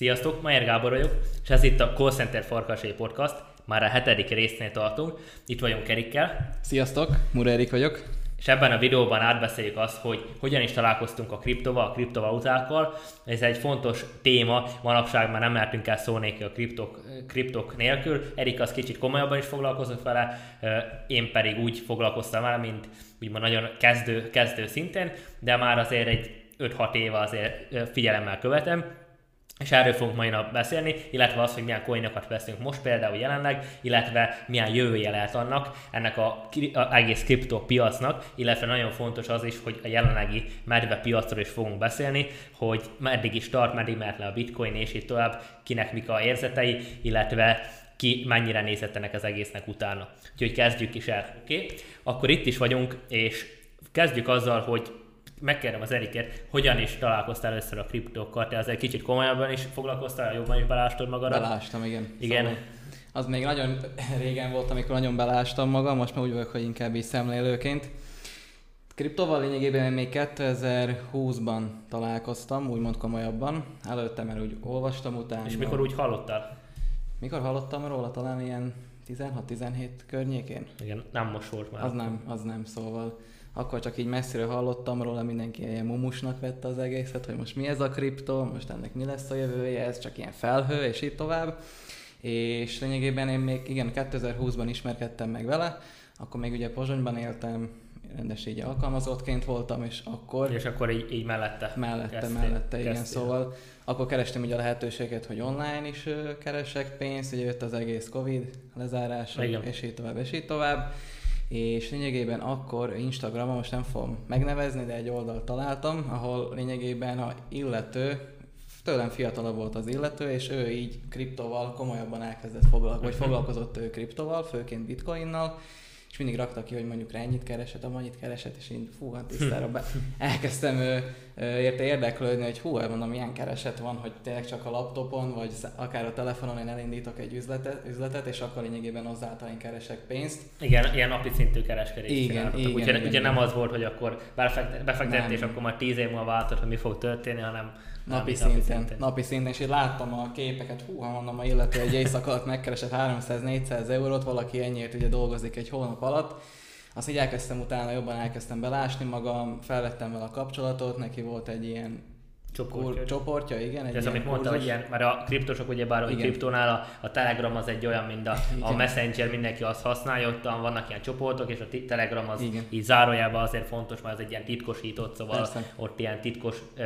Sziasztok, Majer Gábor vagyok, és ez itt a Call Center Farkasé Podcast. Már a hetedik résznél tartunk. Itt vagyunk Erikkel. Sziasztok, Mura Erik vagyok. És ebben a videóban átbeszéljük azt, hogy hogyan is találkoztunk a kriptoval, a kriptovalutákkal. Ez egy fontos téma, manapság már nem mehetünk el szó nélkül a kriptok, kriptok nélkül. Erik az kicsit komolyabban is foglalkozott vele, én pedig úgy foglalkoztam vele, mint úgymond nagyon kezdő, kezdő szinten, de már azért egy 5-6 éve azért figyelemmel követem, és erről fogunk mai nap beszélni, illetve az, hogy milyen coinokat veszünk most például jelenleg, illetve milyen jövője lehet annak, ennek a, a egész piacnak, illetve nagyon fontos az is, hogy a jelenlegi medve piacról is fogunk beszélni, hogy meddig is tart, meddig mehet le a bitcoin, és így tovább, kinek mik a érzetei, illetve ki mennyire nézett ennek az egésznek utána. Úgyhogy kezdjük is el, oké? Okay? Akkor itt is vagyunk, és kezdjük azzal, hogy megkérdem az Eriket, hogyan is találkoztál először a kriptokkal? Te azért kicsit komolyabban is foglalkoztál, jobban is belástad magad? Belástam, igen. Igen. Szóval az még nagyon régen volt, amikor nagyon belástam magam, most már úgy vagyok, hogy inkább is szemlélőként. Kriptoval lényegében még 2020-ban találkoztam, úgymond komolyabban. Előtte, mert úgy olvastam utána. És mikor úgy hallottál? Mikor hallottam róla? Talán ilyen 16-17 környékén. Igen, nem most volt már. Az nem, az nem, szóval akkor csak így messziről hallottam róla, mindenki ilyen mumusnak vette az egészet, hogy most mi ez a kripto, most ennek mi lesz a jövője, ez csak ilyen felhő, és így tovább. És lényegében én még, igen, 2020-ban ismerkedtem meg vele, akkor még ugye Pozsonyban éltem, rendes így alkalmazottként voltam, és akkor... És akkor így, így mellette? Mellette, kezdtél, mellette, igen, kezdtél. szóval akkor kerestem ugye a lehetőséget, hogy online is keresek pénzt, ugye jött az egész Covid lezárás, és így tovább, és így tovább és lényegében akkor Instagramon, most nem fogom megnevezni, de egy oldalt találtam, ahol lényegében a illető, tőlem fiatalabb volt az illető, és ő így kriptoval komolyabban elkezdett foglalkozni, vagy foglalkozott ő kriptoval, főként bitcoinnal, és mindig rakta ki, hogy mondjuk rá ennyit keresett, amennyit keresett, és én fú, hát tisztára be, elkezdtem ő, érte érdeklődni, hogy hú, mondom, milyen kereset van, hogy tényleg csak a laptopon, vagy akár a telefonon én elindítok egy üzletet, üzletet és akkor lényegében azáltal én keresek pénzt. Igen, ilyen napi szintű kereskedés. Igen, igen, ugye, igen, ugye igen. nem az volt, hogy akkor befektetés, akkor majd tíz év múlva váltod, hogy mi fog történni, hanem Napi, szinten, napi szinten. Napi szinten, és én láttam a képeket, hú, ha mondom, a illető egy éjszak alatt megkeresett 300-400 eurót, valaki ennyiért ugye dolgozik egy hónap alatt, azt így elkezdtem utána, jobban elkezdtem belásni magam, felvettem vele a kapcsolatot, neki volt egy ilyen csoportja. Csoportja, igen. Egy ez amit mondta, hogy ilyen, mert a kriptosok ugye bár a kriptónál a, a, Telegram az egy olyan, mint a, a Messenger, mindenki azt használja, ott vannak ilyen csoportok, és a Telegram az igen. így zárójában azért fontos, mert ez egy ilyen titkosított, szóval Persze. ott ilyen titkos uh,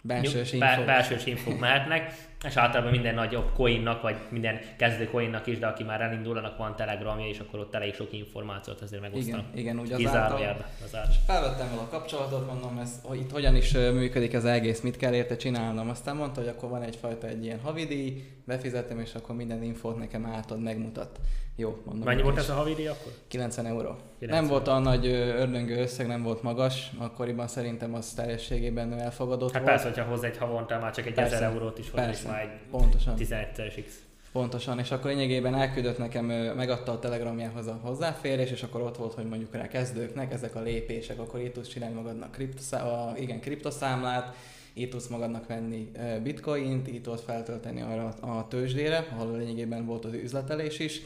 belsős infók. Belsős infók mehetnek, és általában minden nagyobb coinnak, vagy minden kezdő coinnak is, de aki már elindulnak, van telegramja, és akkor ott elég sok információt azért megosztanak. Igen, igen úgy. Az felvettem vele a kapcsolatot, mondom, ez, hogy itt hogyan is működik az egész, mit kell érte csinálnom. Aztán mondta, hogy akkor van egyfajta egy ilyen havidíj, befizetem, és akkor minden infót nekem átad, megmutat. Jó, mondom. Mennyi volt ez a havidíj akkor? 90 euró. 90. Nem volt a nagy ördöngő összeg, nem volt magas, akkoriban szerintem az teljességében elfogadott hát volt. persze, hogyha hozzá egy havonta már csak egy persze, 1000 eurót is hozzá, már pontosan. 11 X. Pontosan, és akkor lényegében elküldött nekem, megadta a telegramjához a hozzáférés, és akkor ott volt, hogy mondjuk rá kezdőknek ezek a lépések, akkor itt tudsz csinálni magadnak kriptoszá- igen, kriptoszámlát, itt tudsz magadnak venni bitcoint, itt tudsz feltölteni arra a tőzsdére, ahol lényegében volt az üzletelés is.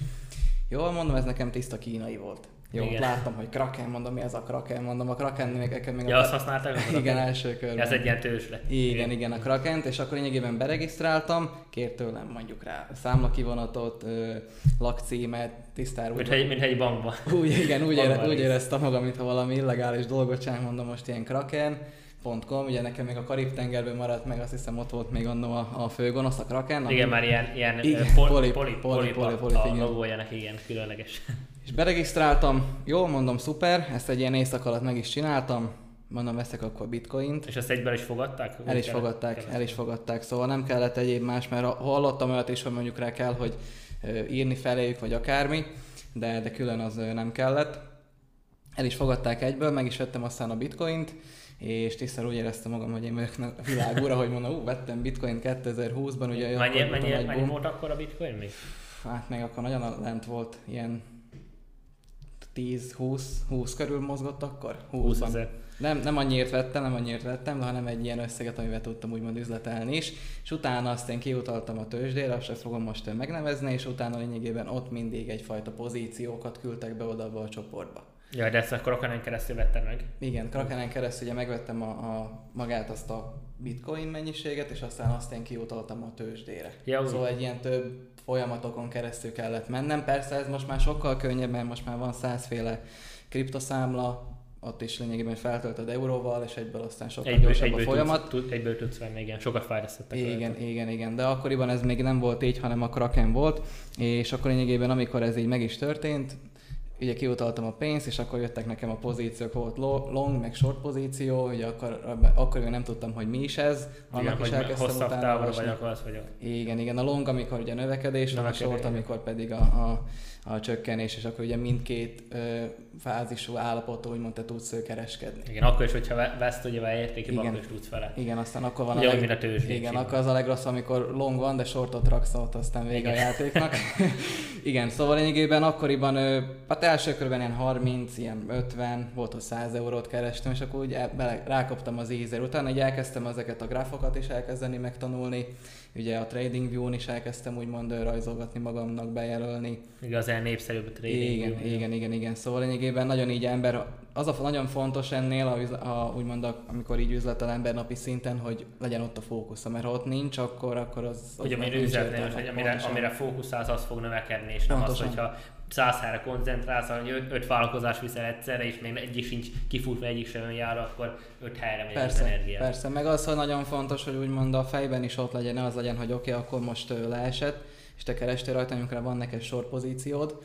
Jól mondom, ez nekem tiszta kínai volt. Jó, igen. láttam, hogy Kraken, mondom, mi ez a Kraken, mondom, a Kraken még nekem még... Ja, a... azt használták? igen, első körben. Ez egy ilyen tőzsle. Igen, igen, a Krakent, és akkor lényegében beregisztráltam, kért tőlem mondjuk rá számlakivonatot, lakcímet, tisztára. Mint, egy, mint egy bankban. Úgy, igen, úgy, ére, úgy éreztem magam, mintha valami illegális dolgot csinálom, mondom most ilyen Kraken Com, ugye nekem még a Karib-tengerben maradt meg, azt hiszem ott volt még annó a, a főgonosz, a Kraken. Igen, már ilyen, ilyen igen, poli, poli, poli, poli, poli, poli, a logójának igen, különleges. És beregisztráltam, jól mondom, szuper, ezt egy ilyen éjszak alatt meg is csináltam, mondom, veszek akkor bitcoint. És ezt egyben is fogadták? El is fogadták, el is fogadták, szóval nem kellett egyéb más, mert hallottam olyat is, hogy mondjuk rá kell, hogy írni feléjük, vagy akármi, de, de külön az nem kellett. El is fogadták egyből, meg is vettem aztán a bitcoint, és tisztel úgy éreztem magam, hogy én vagyok a világ ura, hogy mondom, ú, vettem bitcoin 2020-ban, ugye mennyi, mennyi, mennyi volt akkor a bitcoin még? Hát még akkor nagyon lent volt, ilyen 10-20 20 körül mozgott akkor? 20 ezer. Nem, nem annyiért vettem, nem annyiért vettem, hanem egy ilyen összeget, amivel tudtam úgymond üzletelni is. És utána azt én kiutaltam a tőzsdére, azt fogom most megnevezni, és utána lényegében ott mindig egyfajta pozíciókat küldtek be oda a csoportba. Ja, de ezt a Krakenen keresztül vettem meg. Igen, Krakenen keresztül ugye megvettem a, a, magát azt a bitcoin mennyiséget, és aztán azt én kiutaltam a tőzsdére. Ja, szóval egy ilyen több folyamatokon keresztül kellett mennem. Persze ez most már sokkal könnyebb, mert most már van százféle kriptoszámla, ott is lényegében feltöltöd euróval, és egyből aztán sokkal egyből, gyorsabb egyből a folyamat. Tudsz, egyből tudsz venni, igen, sokat fejlesztettek. Igen, igen, igen, igen, de akkoriban ez még nem volt így, hanem a Kraken volt, és akkor lényegében amikor ez így meg is történt, ugye kiutaltam a pénzt, és akkor jöttek nekem a pozíciók, volt long, meg short pozíció, ugye akkor, akkor még nem tudtam, hogy mi is ez, annak igen, is elkezdtem hosszabb utána távra vagy akkor az vagyok. Igen, igen, a long, amikor ugye növekedés, a short, amikor pedig a, a, a csökkenés, és akkor ugye mindkét ö, fázisú állapotú, úgymond te tudsz kereskedni. Igen, akkor is, hogyha veszt ugye a értéki akkor is tudsz vele. Igen, aztán akkor van ugye, a, leg... a tőzs, Igen, akkor az a legrossz, amikor long van, de shortot raksz ott, aztán vége igen. a játéknak. igen, szóval lényegében akkoriban, hát első körben ilyen 30, ilyen 50, volt, hogy 100 eurót kerestem, és akkor úgy bele, rákaptam az ízer. Utána így elkezdtem ezeket a grafokat is elkezdeni megtanulni, ugye a Trading View-n is elkezdtem úgymond rajzolgatni magamnak, bejelölni. Igazán népszerűbb a Trading igen, View. Igen, igen, igen. Szóval lényegében nagyon így ember, az a nagyon fontos ennél, a, a, úgymond a, amikor így üzletel ember napi szinten, hogy legyen ott a fókusz, mert ha ott nincs, akkor, akkor az... hogy amire üzletel, hogy amire, amire fókuszálsz, az fog növekedni, és nem pontosan. az, hogyha száz helyre koncentrálsz, hogy öt, vállalkozás viszel egyszerre, és még egyik sincs kifutva, egyik sem jár, akkor öt helyre megy persze, az energia. Persze, meg az, hogy nagyon fontos, hogy úgymond a fejben is ott legyen, ne az legyen, hogy oké, okay, akkor most leesett, és te kerestél rajta, amikor van neked sorpozíciód,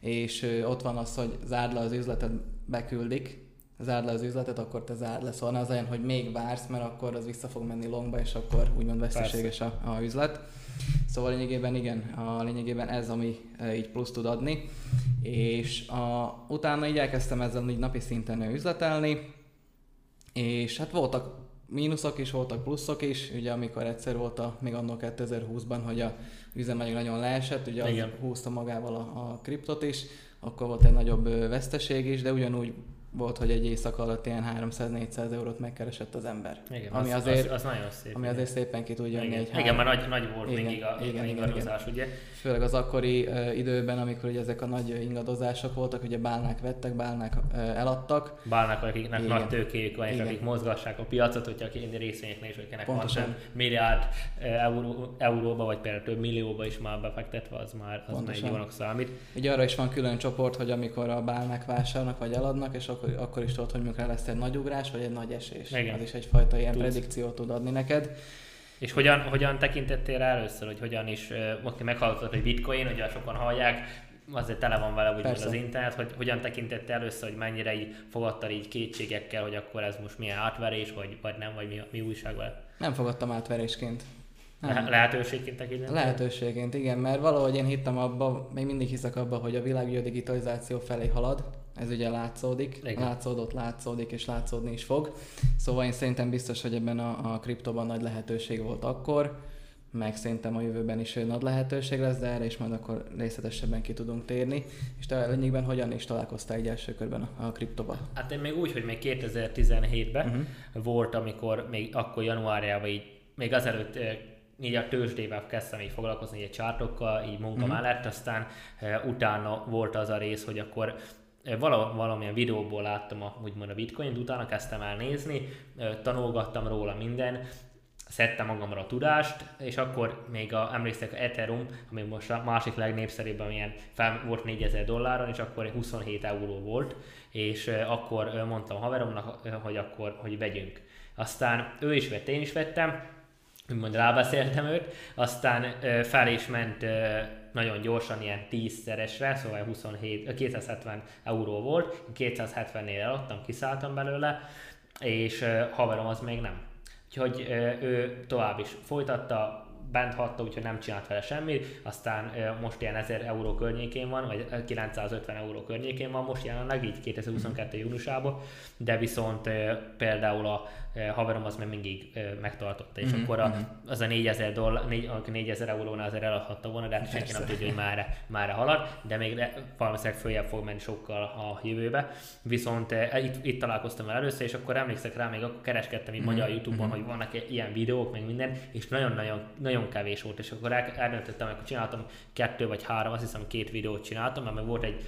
és ott van az, hogy zárd le az üzletet, beküldik, zárd le az üzletet, akkor te zárd le. Szóval az olyan, hogy még vársz, mert akkor az vissza fog menni longba, és akkor úgymond veszteséges a, a üzlet. Szóval lényegében igen, a lényegében ez, ami e, így plusz tud adni, és a, utána így elkezdtem ezzel így napi szinten üzletelni, és hát voltak mínuszok is, voltak pluszok is, ugye amikor egyszer volt a, még annól 2020-ban, hogy a üzemanyag nagyon leesett, ugye az húzta magával a, a kriptot is, akkor volt egy nagyobb veszteség is, de ugyanúgy volt, hogy egy éjszaka alatt ilyen 300-400 eurót megkeresett az ember. Igen, ami az, azért, az, az nagyon szép. Ami azért szépen ki tud jönni igen. egy Igen, három... mert nagy, nagy volt igen, még a, igen, a ingadozás, igen. ugye? Főleg az akkori uh, időben, amikor ugye ezek a nagy ingadozások voltak, ugye bálnák vettek, bálnák uh, eladtak. Bálnák, akiknek igen. nagy tőkéjük van, és igen. akik mozgassák a piacot, hogyha én részvényeknél is, akinek Pontosan. van milliárd euró, euróba, vagy például több millióba is már befektetve, az már, az már egy jónak számít. Ugye arra is van külön csoport, hogy amikor a bálnák vásárolnak, vagy eladnak, és akkor, akkor is tudod, hogy mikor lesz egy nagy ugrás, vagy egy nagy esés. Igen. Az is egyfajta ilyen Tudsz. predikciót tud adni neked. És hogyan, hogyan tekintettél rá először, hogy hogyan is, aki meghallottad, hogy bitcoin, ugye sokan hallják, azért tele van vele úgy az internet, hogy hogyan tekintette először, hogy mennyire így fogadta így kétségekkel, hogy akkor ez most milyen átverés, vagy, vagy nem, vagy mi, mi újság vele? Nem fogadtam átverésként. Nem. Lehetőségként tekintettem? Lehetőségként, igen, mert valahogy én hittem abba, még mindig hiszek abba, hogy a világ digitalizáció felé halad, ez ugye látszódik, Igen. látszódott, látszódik és látszódni is fog. Szóval én szerintem biztos, hogy ebben a, a kriptoban nagy lehetőség volt akkor, meg szerintem a jövőben is nagy lehetőség lesz, de erre is majd akkor részletesebben ki tudunk térni. És te lényegben hogyan is találkoztál egy első körben a, a kriptoba? Hát én még úgy, hogy még 2017-ben uh-huh. Mhm. volt, amikor még akkor januárjában így, még azelőtt eh, így a tőzsdével kezdtem így foglalkozni egy csártokkal, így munka uh-huh. mellett, aztán uh, utána volt az a rész, hogy akkor vala, valamilyen videóból láttam a, úgymond a bitcoin utána kezdtem el nézni, tanulgattam róla minden, szedtem magamra a tudást, és akkor még a, emlékszek, a Ethereum, ami most a másik legnépszerűbb, amilyen fel volt 4000 dolláron, és akkor 27 euró volt, és akkor mondtam a haveromnak, hogy akkor, hogy vegyünk. Aztán ő is vett, én is vettem, úgymond rábeszéltem őt, aztán fel is ment nagyon gyorsan ilyen 10-szeresre, szóval 27, 270 euró volt, 270-nél eladtam, kiszálltam belőle, és haverom az még nem. Úgyhogy ő tovább is folytatta, bent hatta, úgyhogy nem csinált vele semmit, aztán most ilyen 1000 euró környékén van, vagy 950 euró környékén van most jelenleg, így 2022. júniusában, de viszont például a haverom az még mindig megtartotta, és mm-hmm. akkor a, mhm. az a 4000, dollár, 4000 eurónál azért eladhatta volna, de hát senki nem tudja, hogy már, már halad, de még valószínűleg följebb fog menni sokkal a jövőbe. Viszont itt, itt találkoztam el először, és akkor emlékszek rá, még akkor kereskedtem így mm-hmm. magyar YouTube-on, mm-hmm. hogy vannak ilyen videók, meg minden, és nagyon-nagyon nagyon kevés volt, és akkor eldöntöttem, akkor csináltam kettő vagy három, azt hiszem két videót csináltam, mert volt egy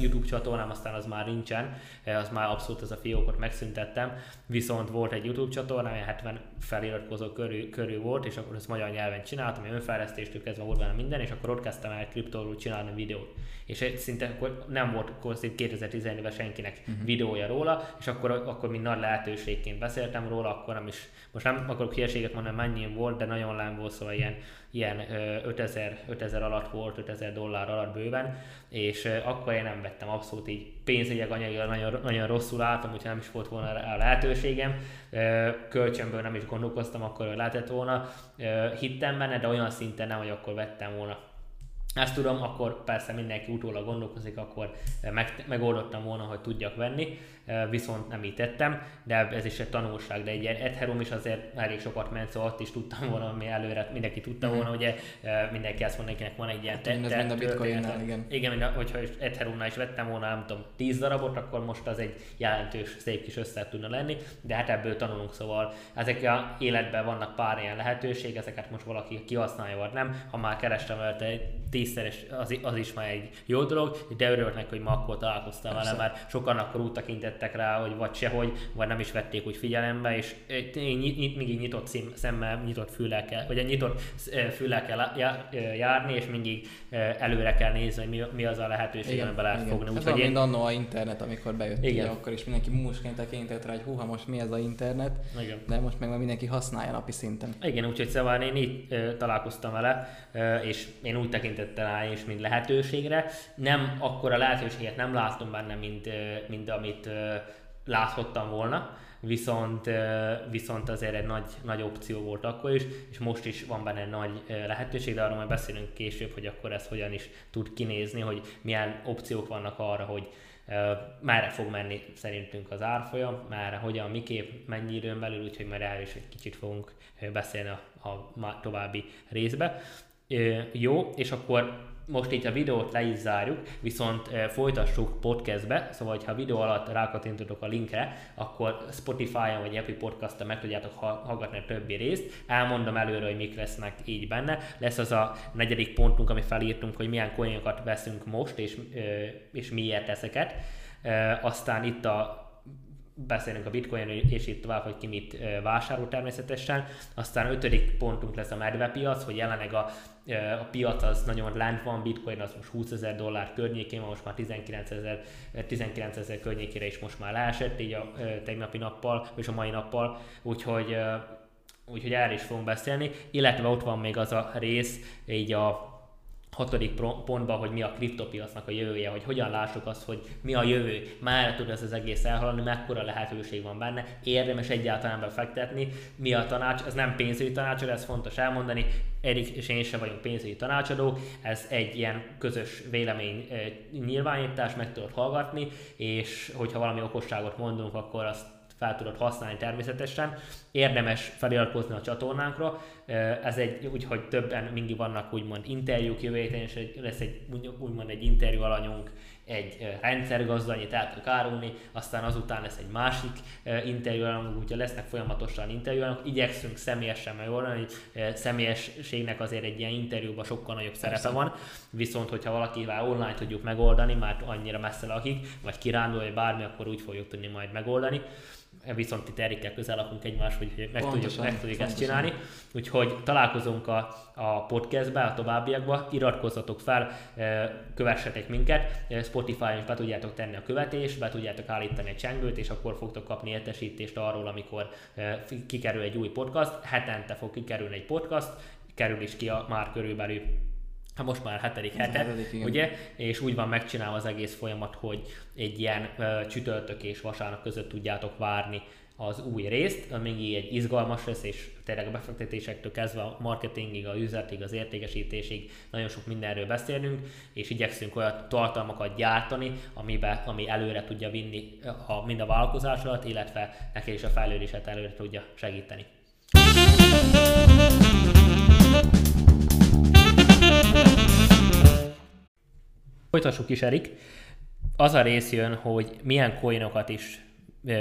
YouTube csatornám, aztán az már nincsen, az már abszolút az a fiókot megszüntettem, viszont volt egy YouTube csatornám, 70 feliratkozó körül, körül volt, és akkor ezt magyar nyelven csináltam, önfejlesztéstől kezdve volt minden, és akkor ott kezdtem el kriptóról csinálni videót. És szinte akkor nem volt akkor 2014-ben senkinek uh-huh. videója róla, és akkor, akkor mind nagy lehetőségként beszéltem róla, akkor nem is, most nem akarok hülyeséget mondani, mennyi volt, de nagyon lám volt, szóval ilyen, ilyen 5000, 5000 alatt volt, 5000 dollár alatt bőven, és akkor én nem vettem abszolút így pénzügyek anyagilag nagyon, nagyon rosszul álltam, úgyhogy nem is volt volna a lehetőségem. Kölcsönből nem is gondolkoztam akkor, lehetett volna. Hittem benne, de olyan szinten nem, hogy akkor vettem volna ezt tudom, akkor persze mindenki utólag gondolkozik, akkor meg, megoldottam volna, hogy tudjak venni, viszont nem így tettem, de ez is egy tanulság, de egy ilyen Ethereum is azért elég sokat ment, szóval ott is tudtam volna, ami előre mindenki tudta volna, mm-hmm. ugye mindenki azt mondja, nekinek van egy ilyen hát, te- a bitcoinnál, igen. Igen, hogyha Ethereumnál is vettem volna, nem tudom, 10 darabot, akkor most az egy jelentős, szép kis össze tudna lenni, de hát ebből tanulunk, szóval ezek a életben vannak pár ilyen lehetőség, ezeket most valaki kihasználja, vagy nem. Ha már kerestem előtte tízszeres, az, az is már egy jó dolog, de örülök neki, hogy ma akkor találkoztam vele, mert sokan akkor úgy tekintettek rá, hogy vagy sehogy, vagy nem is vették úgy figyelembe, és mindig nyitott szím, szemmel, nyitott füllel kell, vagy nyitott füllel kell járni, és mindig előre kell nézni, hogy mi, mi az a lehetőség, igen, amiben lehet fogni. Hogy én... annó a internet, amikor bejött, igen. Ugye, akkor is mindenki músként tekintett rá, hogy húha, most mi ez a internet, igen. de most meg már mindenki használja napi szinten. Igen, úgyhogy szóval én így találkoztam vele, és én úgy tekintettem rá is, mint lehetőségre. Nem akkor a lehetőséget nem látom benne, mint, mint amit láthattam volna, viszont, viszont azért egy nagy, nagy opció volt akkor is, és most is van benne nagy lehetőség, de arról majd beszélünk később, hogy akkor ez hogyan is tud kinézni, hogy milyen opciók vannak arra, hogy merre fog menni szerintünk az árfolyam, merre, hogyan, miképp, mennyi időn belül, úgyhogy már erről is egy kicsit fogunk beszélni a, a további részbe. Jó, és akkor most itt a videót le is zárjuk, viszont folytassuk podcastbe, szóval ha videó alatt rákattintotok a linkre, akkor Spotify-on vagy Apple Podcast-on meg tudjátok hallgatni a többi részt. Elmondom előre, hogy mik lesznek így benne. Lesz az a negyedik pontunk, ami felírtunk, hogy milyen coinokat veszünk most, és, és miért ezeket. Aztán itt a beszélünk a bitcoin és itt tovább, hogy ki mit vásárol természetesen. Aztán ötödik pontunk lesz a medvepiac, hogy jelenleg a, a piac az nagyon lent van, bitcoin az most 20 ezer dollár környékén van, most már 19 ezer 19 ezer környékére is most már leesett így a tegnapi nappal, és a mai nappal, úgyhogy úgyhogy erről is fogunk beszélni, illetve ott van még az a rész, így a hatodik pontban, hogy mi a kriptopiacnak a jövője, hogy hogyan lássuk azt, hogy mi a jövő, már tud ez az egész elhaladni, mekkora lehetőség van benne, érdemes egyáltalán befektetni, mi a tanács, ez nem pénzügyi tanácsadó, ez fontos elmondani, Erik és én sem vagyunk pénzügyi tanácsadók, ez egy ilyen közös vélemény nyilvánítás, meg tudod hallgatni, és hogyha valami okosságot mondunk, akkor azt fel tudod használni természetesen. Érdemes feliratkozni a csatornánkra, ez egy, úgyhogy többen mindig vannak úgymond interjúk jövő héten, és lesz egy, úgymond egy interjú alanyunk egy rendszergazdányi, tehát a Károlni, aztán azután lesz egy másik interjú alanyunk, úgyhogy lesznek folyamatosan interjú alanyunk. Igyekszünk személyesen megoldani, hogy személyességnek azért egy ilyen interjúban sokkal nagyobb szerepe Persze. van, viszont hogyha valakivel online tudjuk megoldani, már annyira messze lakik, vagy kirándul, vagy bármi, akkor úgy fogjuk tudni majd megoldani viszont itt Erikkel közel lakunk egymás, hogy meg pontosan, tudjuk, meg tudjuk ezt csinálni. Úgyhogy találkozunk a, a podcastbe, a továbbiakba, iratkozzatok fel, kövessetek minket, Spotify-on is be tudjátok tenni a követést, be tudjátok állítani a csengőt, és akkor fogtok kapni értesítést arról, amikor kikerül egy új podcast. Hetente fog kikerülni egy podcast, kerül is ki a már körülbelül hát most már hetedik hete, hetedik, ugye, és úgy van megcsinálva az egész folyamat, hogy egy ilyen uh, csütörtök és vasárnap között tudjátok várni az új részt, ami egy izgalmas lesz, és tényleg a befektetésektől kezdve a marketingig, a üzletig, az értékesítésig nagyon sok mindenről beszélünk, és igyekszünk olyan tartalmakat gyártani, amibe, ami előre tudja vinni a, mind a vállalkozásodat, illetve neki is a fejlődéset előre tudja segíteni. Folytassuk is, Erik. Az a rész jön, hogy milyen coinokat is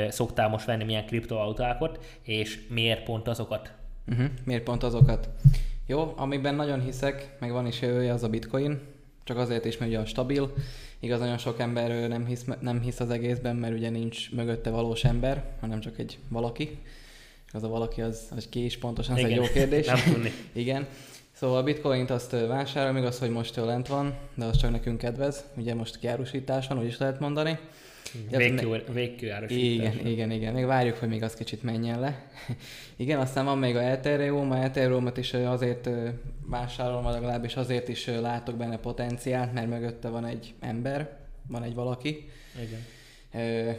szoktál most venni, milyen kriptovalutákat, és miért pont azokat? Uh-huh. Miért pont azokat? Jó, amiben nagyon hiszek, meg van is jövője, az a bitcoin. Csak azért is, mert ugye a stabil. Igaz, nagyon sok ember nem hisz, nem hisz az egészben, mert ugye nincs mögötte valós ember, hanem csak egy valaki. Az a valaki, az, az ki is pontosan, ez egy jó kérdés. nem tudni. Igen. Szóval a bitcoint azt vásárol, még az, hogy most lent van, de az csak nekünk kedvez. Ugye most kiárusítás van, úgy is lehet mondani. Végkő Igen, igen, igen. Még várjuk, hogy még az kicsit menjen le. igen, aztán van még a Ethereum, a ethereum is azért vásárolom, legalábbis azért is látok benne potenciált, mert mögötte van egy ember, van egy valaki. Igen.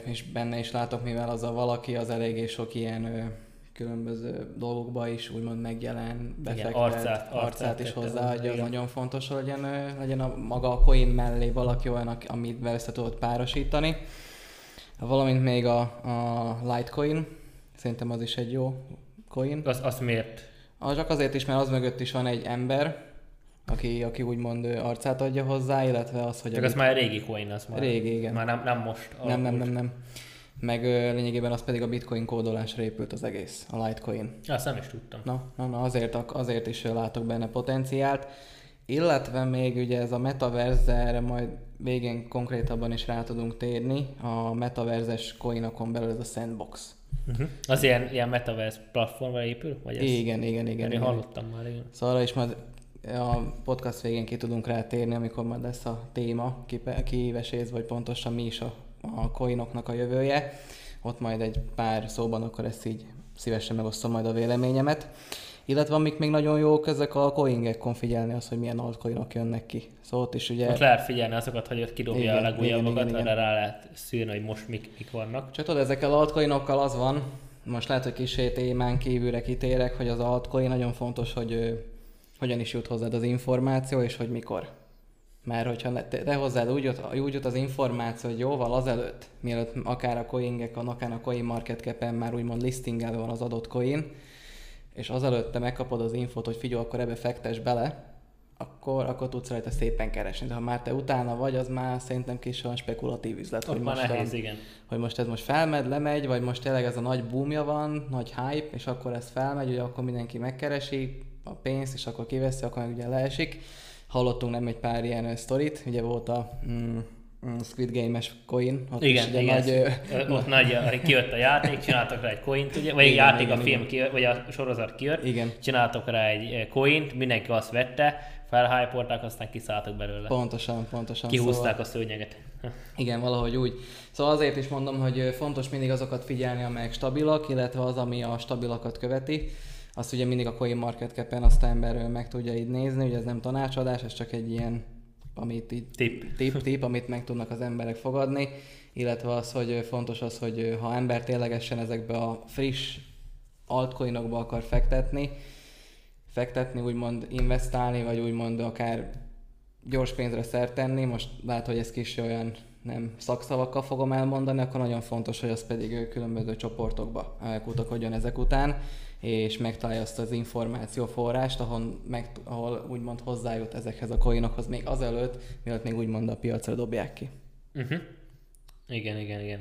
És benne is látok, mivel az a valaki az eléggé sok ilyen különböző dolgokba is úgymond megjelen, befektet, arcát- arcát, arcát arcát is hozzáadja, hozzá, az igen. nagyon fontos, hogy legyen, legyen a maga a coin mellé valaki olyan, amit össze tudod párosítani. Valamint még a, a Litecoin, szerintem az is egy jó coin. Az, azt miért? Az csak azért is, mert az mögött is van egy ember, aki, aki úgymond arcát adja hozzá, illetve az, hogy... Csak a az már régi coin, az már. Régi, igen. Már nem, nem most. Nem, nem, nem, nem. Meg lényegében az pedig a bitcoin kódolásra épült az egész, a Litecoin. Azt nem is tudtam. Na, na, na azért, azért is látok benne potenciált. Illetve még ugye ez a metaverse, erre majd végén konkrétabban is rá tudunk térni, a metaverzes coinokon belül ez a sandbox. Uh-huh. Az ilyen, ilyen metaverse platformra épül? Vagy ez? Igen, igen, igen. Én hallottam már, igen. Szóval is majd a podcast végén ki tudunk rátérni, amikor majd lesz a téma kipe- kiveséz, vagy pontosan mi is a, a coinoknak a jövője. Ott majd egy pár szóban akkor ezt így szívesen megosztom majd a véleményemet. Illetve amik még nagyon jók, ezek a coingekon figyelni az, hogy milyen altcoinok jönnek ki. Szóval ott is ugye... Ott lehet figyelni azokat, hogy ott kidobja Igen, a legújabbakat, arra rá lehet szűrni, hogy most mik, mik vannak. Csak tudod, ezekkel altcoinokkal az van, most lehet, hogy kicsit témán kívülre kitérek, hogy az altcoin nagyon fontos, hogy ö, hogyan is jut hozzád az információ, és hogy mikor. Mert hogyha te, te hozzád úgy jut, úgy jut az információ, hogy jóval azelőtt, mielőtt akár a coingekon, akár a coin market cap már úgymond listingelve van az adott coin, és azelőtt te megkapod az infót, hogy figyelj, akkor ebbe fektes bele, akkor, akkor tudsz rajta szépen keresni. De ha már te utána vagy, az már szerintem kis olyan spekulatív üzlet, Ott hogy most, nehéz, a, igen. hogy most ez most felmed, lemegy, vagy most tényleg ez a nagy boomja van, nagy hype, és akkor ez felmegy, hogy akkor mindenki megkeresi a pénzt, és akkor kiveszi, akkor meg ugye leesik. Hallottunk nem egy pár ilyen sztorit, ugye volt a mm, mm, Squid Game-es coin, ott Igen, is igen. nagy, ö, ott nagy, a- kijött a játék, csináltak rá egy coint, ugye, vagy egy Igen, játék, igen, a film, igen. kijött, vagy a sorozat kijött, igen, csináltak rá egy coint, mindenki azt vette, felhypolták, aztán kiszálltak belőle. pontosan, pontosan. Kihúzták a szőnyeget. Igen, valahogy úgy. Szóval azért is mondom, hogy fontos mindig azokat figyelni, amelyek stabilak, illetve az, ami a stabilakat követi. Azt ugye mindig a Coin Market Cap-en azt a ember ö, meg tudja így nézni, ugye ez nem tanácsadás, ez csak egy ilyen, amit így Tip. tip, tip, amit meg tudnak az emberek fogadni, illetve az, hogy fontos az, hogy ha ember ténylegesen ezekbe a friss altcoinokba akar fektetni, fektetni, úgymond investálni, vagy úgymond akár gyors pénzre szert tenni, most lehet, hogy ez kis olyan nem szakszavakkal fogom elmondani, akkor nagyon fontos, hogy az pedig különböző csoportokba kutakodjon ezek után, és megtalálja azt az információforrást, ahol, meg, ahol úgymond hozzájut ezekhez a coinokhoz még azelőtt, mielőtt még úgymond a piacra dobják ki. Uh-huh. Igen, igen, igen.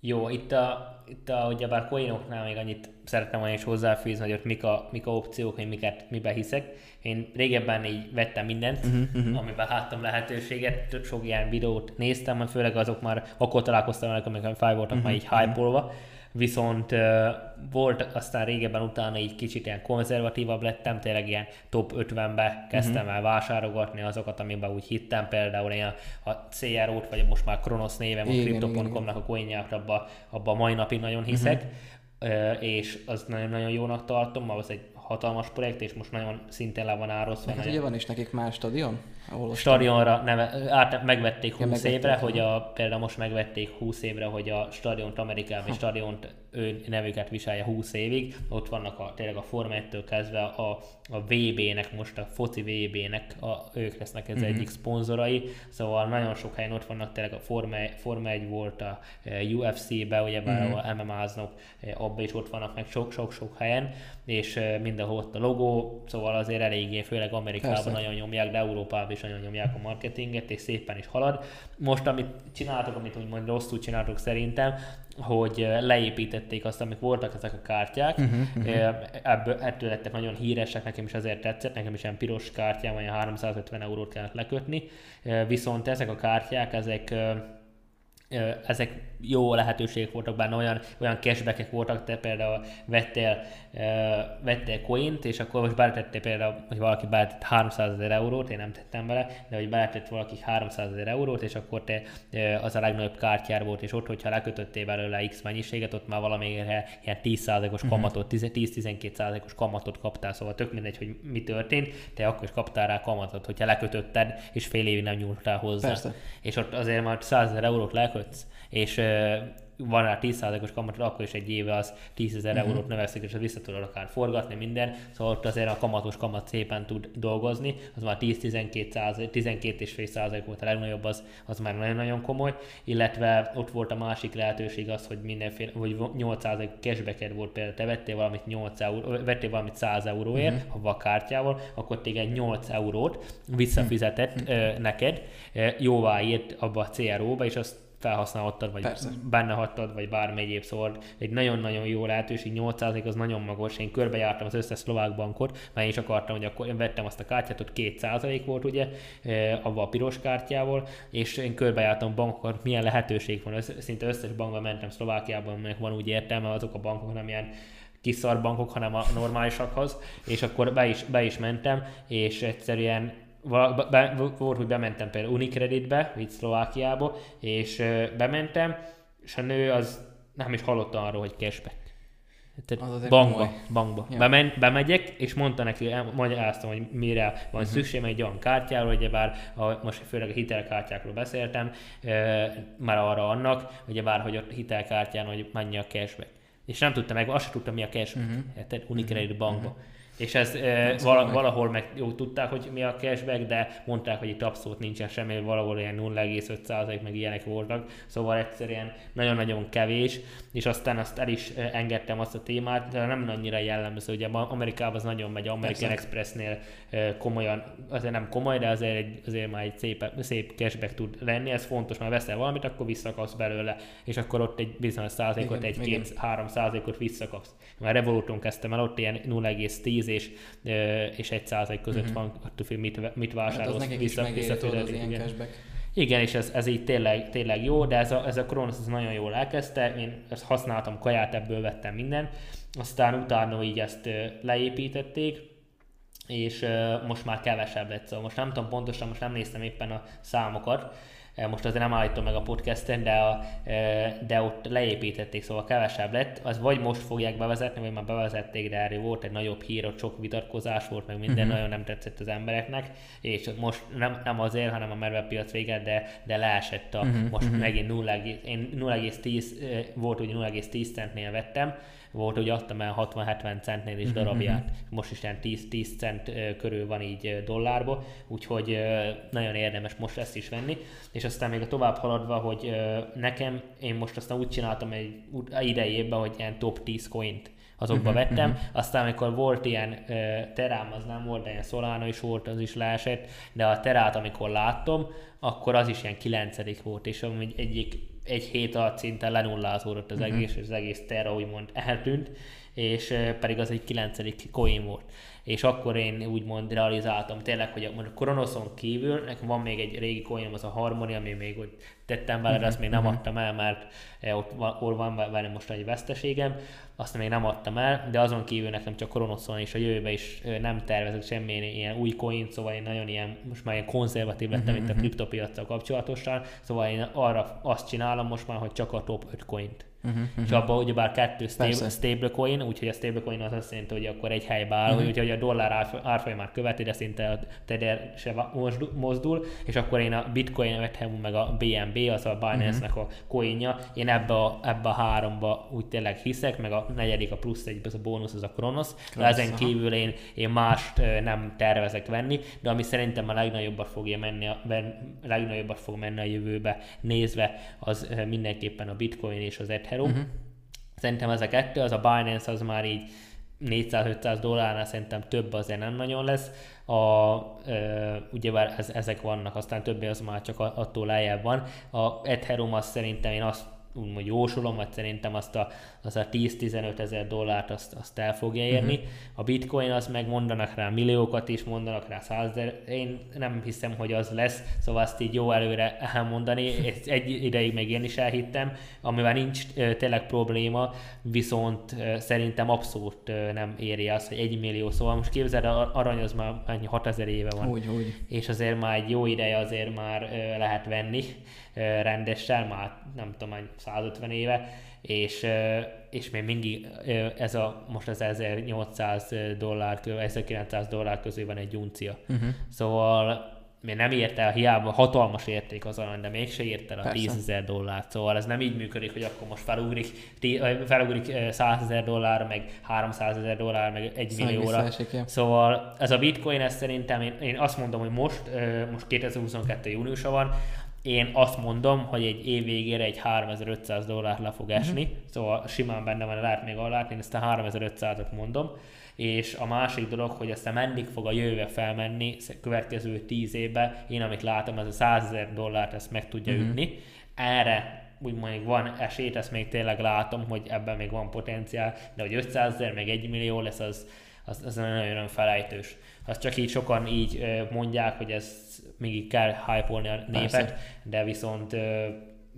Jó, itt a, itt a ugyebár coinoknál még annyit szeretném volna is hozzáfűzni, hogy ott mik a, mik a opciók, hogy miket, miben hiszek. Én régebben így vettem mindent, uh-huh. amiben láttam lehetőséget, sok ilyen videót néztem, főleg azok már akkor találkoztam velük, amikor fel voltak uh-huh. már így hype Viszont uh, volt aztán régebben utána így kicsit ilyen konzervatívabb lettem, tényleg ilyen top 50-be kezdtem uh-huh. el vásárolgatni azokat, amiben úgy hittem, például én a, a CRO-t, vagy most már Kronos néven, a Crypto.com-nak a coinját, abba, abba mai napig nagyon hiszek, uh-huh. és az nagyon-nagyon jónak tartom, az egy hatalmas projekt, és most nagyon szintén le van ározva. Hát ugye van is nekik már stadion? Stadionra neve, át, megvették 20 megvették, évre, aha. hogy a, például most megvették 20 évre, hogy a stadiont Amerikában, és stadiont ő nevüket viselje 20 évig. Ott vannak a, tényleg a Forma 1-től kezdve a, a VB-nek, most a foci VB-nek, a, ők lesznek ez Mhm. egyik szponzorai, szóval nagyon sok helyen ott vannak, tényleg a Forma, Forma 1 volt a e, UFC-be, ugye bár Mhm. ahol MMA-znak, abban is ott vannak meg sok-sok-sok helyen, és e, mindenhol ott a logó, szóval azért eléggé, főleg Amerikában Persze. nagyon nyomják, de Európában nagyon nyomják a marketinget, és szépen is halad. Most, amit csináltok, amit úgymond rosszul csináltok szerintem, hogy eh, leépítették azt, amik voltak ezek a kártyák, uh-huh, ebből, ettől lettek nagyon híresek, nekem is ezért tetszett, nekem is ilyen piros kártyám, olyan 350 eurót kellett lekötni, Eh, viszont ezek a kártyák, ezek ezek jó lehetőségek voltak benne, olyan, olyan cashbackek voltak, te például vettél, ö, vettél coint, és akkor most beletettél például, hogy valaki beletett 300 ezer eurót, én nem tettem bele, de hogy beletett valaki 300 ezer eurót, és akkor te ö, az a legnagyobb kártyár volt, és ott, hogyha lekötöttél belőle X mennyiséget, ott már valamire ilyen 10%-os kamatot, 10-12%-os kamatot kaptál, szóval tök mindegy, hogy mi történt, te akkor is kaptál rá kamatot, hogyha lekötötted, és fél évig nem nyúltál hozzá. Persze. És ott azért már 100 ezer eurót lekötsz, és ö, van rá 10%-os kamat, akkor is egy éve az 10 ezer uh-huh. eurót növekszik, és vissza tudod akár forgatni, minden. Szóval ott azért a kamatos kamat szépen tud dolgozni, az már 10-12 12,5 százalék volt a legnagyobb, az, az már nagyon-nagyon komoly, illetve ott volt a másik lehetőség az, hogy mindenféle, vagy 8 százalék cashbacked volt például, te vettél valamit 8 euró, vettél valamit 100 euróért, uh-huh. ha vakártyával, akkor téged 8 eurót visszafizetett uh-huh. neked, jóvá írt abba a CRO-ba, és azt felhasználhattad, vagy Persze. benne hagytad, vagy bármi egyéb szóval egy nagyon-nagyon jó lehetőség, 8% az nagyon magas, én körbejártam az összes szlovák bankot, mert én is akartam, hogy akkor én vettem azt a kártyát, ott 2% volt ugye, abban a piros kártyával, és én körbejártam bankokat, milyen lehetőség van, szinte összes bankban mentem Szlovákiában, aminek van úgy értelme, azok a bankok nem ilyen kiszarbankok, hanem a normálisakhoz, és akkor be is, be is mentem, és egyszerűen be, volt, hogy bementem például Unicreditbe, itt Szlovákiába, és bementem, és a nő az nem is hallotta arról, hogy cashback. Tehát bankba, bankba. Ja. Bement, bemegyek, és mondta neki, magyaráztam, hogy mire van uh-huh. szükség, egy olyan kártyáról, ugye bár a, most főleg a hitelkártyákról beszéltem, e, már arra annak, ugye bár, hogy a hitelkártyán, hogy mennyi a cashback. És nem tudtam meg, azt sem tudtam, mi a cashback. Uh-huh. Tehát Unicredit uh-huh. bankba. Uh-huh és ez e, vala, valahol meg jó tudták, hogy mi a cashback, de mondták, hogy itt abszolút nincsen semmi, valahol ilyen 0,5% meg ilyenek voltak, szóval egyszerűen nagyon-nagyon kevés, és aztán azt el is engedtem azt a témát, de nem annyira jellemző, ugye Amerikában az nagyon megy, American Expressnél komolyan, azért nem komoly, de azért, egy, azért már egy szép, szép cashback tud lenni, ez fontos, mert veszel valamit, akkor visszakapsz belőle, és akkor ott egy bizonyos százalékot, egy két, három százalékot visszakapsz. Már Revoluton kezdtem el, ott ilyen 0,10 10 és, és 1 százalék között uh-huh. van, attól függ, mit, mit vásárolsz. Hát az vissza, az ilyen igen. cashback. Igen, és ez, ez így tényleg, tényleg jó, de ez a, ez a Kronos ez nagyon jól elkezdte, én ezt használtam, kaját ebből vettem minden, aztán utána így ezt leépítették, és most már kevesebb lett, szóval most nem tudom pontosan, most nem néztem éppen a számokat, most azért nem állítom meg a podcasten, de, a, de ott leépítették, szóval kevesebb lett. Az vagy most fogják bevezetni, vagy már bevezették, de erről volt egy nagyobb hír, ott sok vitatkozás volt, meg minden uh-huh. nagyon nem tetszett az embereknek, és most nem, nem azért, hanem a mervepiac véget, de, de leesett a, uh-huh. most uh-huh. megint 0, én 0,10 volt, hogy 0,10 centnél vettem, volt, hogy adtam el 60-70 centnél is mhm, darabját, uh-huh. most is ilyen 10, 10 cent körül van így dollárba, úgyhogy nagyon érdemes most ezt is venni, és aztán még a tovább haladva, hogy nekem, én most aztán úgy csináltam egy idejében, hogy ilyen top 10 coint azokba uh-huh, vettem. Uh-huh. Aztán, amikor volt ilyen uh, terám, az nem volt, de ilyen Solana is volt, az is leesett, de a terát, amikor láttam, akkor az is ilyen kilencedik volt, és amúgy egyik egy hét alatt szinte lenullázódott az egész, és az egész terra úgymond eltűnt, és pedig az egy kilencedik coin volt és akkor én úgymond realizáltam tényleg, hogy a Kronoszon kívül nekem van még egy régi coinom, az a Harmony, ami még ott tettem vele, de azt még nem uh-huh. adtam el, mert ott van, van vele most egy veszteségem, azt még nem adtam el, de azon kívül nekem csak Kronoszon és a jövőben is nem tervezek semmilyen ilyen új coin, szóval én nagyon ilyen, most már ilyen konzervatív lettem uh-huh. itt a mhm. kriptopiacsal kapcsolatosan, szóval én arra azt csinálom most már, hogy csak a top 5 coint Uh-huh, uh-huh. És abban ugyebár kettő stable, stablecoin, úgyhogy a stablecoin az azt jelenti, hogy akkor egy helybe áll, uh-huh. úgyhogy a dollár árfolyamát követi, de szinte a tether se mozdul, és akkor én a bitcoin vettem meg a BNB, az a Binance-nek a coinja, én ebbe a, ebbe a háromba úgy tényleg hiszek, meg a negyedik a plusz egy, az a bónusz, az a Kronos, de ezen kívül én, én mást nem tervezek venni, de ami szerintem a legnagyobbat fogja menni, a, a legnagyobbat fog menni a jövőbe nézve, az mindenképpen a bitcoin és az Ethereum, Ethereum. Uh-huh. Szerintem ez a kettő, az a Binance az már így 400-500 dollárnál szerintem több azért nem nagyon lesz. A, e, ugye ez, ezek vannak, aztán többi az már csak attól lejjebb van. A Ethereum az szerintem én azt úgymond jósolom, vagy szerintem azt a, az a 10-15 ezer dollárt azt, azt el fogja érni. Uh-huh. A bitcoin az meg mondanak rá milliókat is, mondanak rá százezer, én nem hiszem, hogy az lesz, szóval azt így jó előre elmondani, Ezt egy ideig még én is elhittem, amivel nincs tényleg probléma, viszont szerintem abszolút nem éri azt, hogy egy millió, szóval most képzeld, arany az már 6000 éve van. Úgy, úgy. És azért már egy jó ideje azért már lehet venni rendesen, már nem tudom, 150 éve, és, és még mindig ez a, most az 1800 dollár, 1900 dollár közé van egy uncia. Uh-huh. Szóval még nem ért el, hiába hatalmas érték az arany, de mégse ért el a Persze. 10 ezer dollárt. Szóval ez nem így működik, hogy akkor most felugrik, tí- felugrik ö, 100 ezer dollár, meg 300 ezer dollár, meg 1 Szóval millióra. ja. Szóval ez a bitcoin, ez szerintem én, én azt mondom, hogy most, most 2022. júniusa van, én azt mondom, hogy egy év végére egy 3500 dollár le fog esni, uh-huh. szóval simán benne van, lehet még alá, én ezt a 3500-at mondom, és a másik dolog, hogy aztán mendig fog a jövőbe felmenni, következő 10 évben, én amit látom, ez a 100 ezer dollárt ezt meg tudja uh-huh. ütni. Erre úgymond még van esélyt, ezt még tényleg látom, hogy ebben még van potenciál, de hogy 500 ezer, meg 1 millió lesz, az, az, az nagyon felejtős. Azt csak így sokan így mondják, hogy ez még így kell hype a népet, Persze. de viszont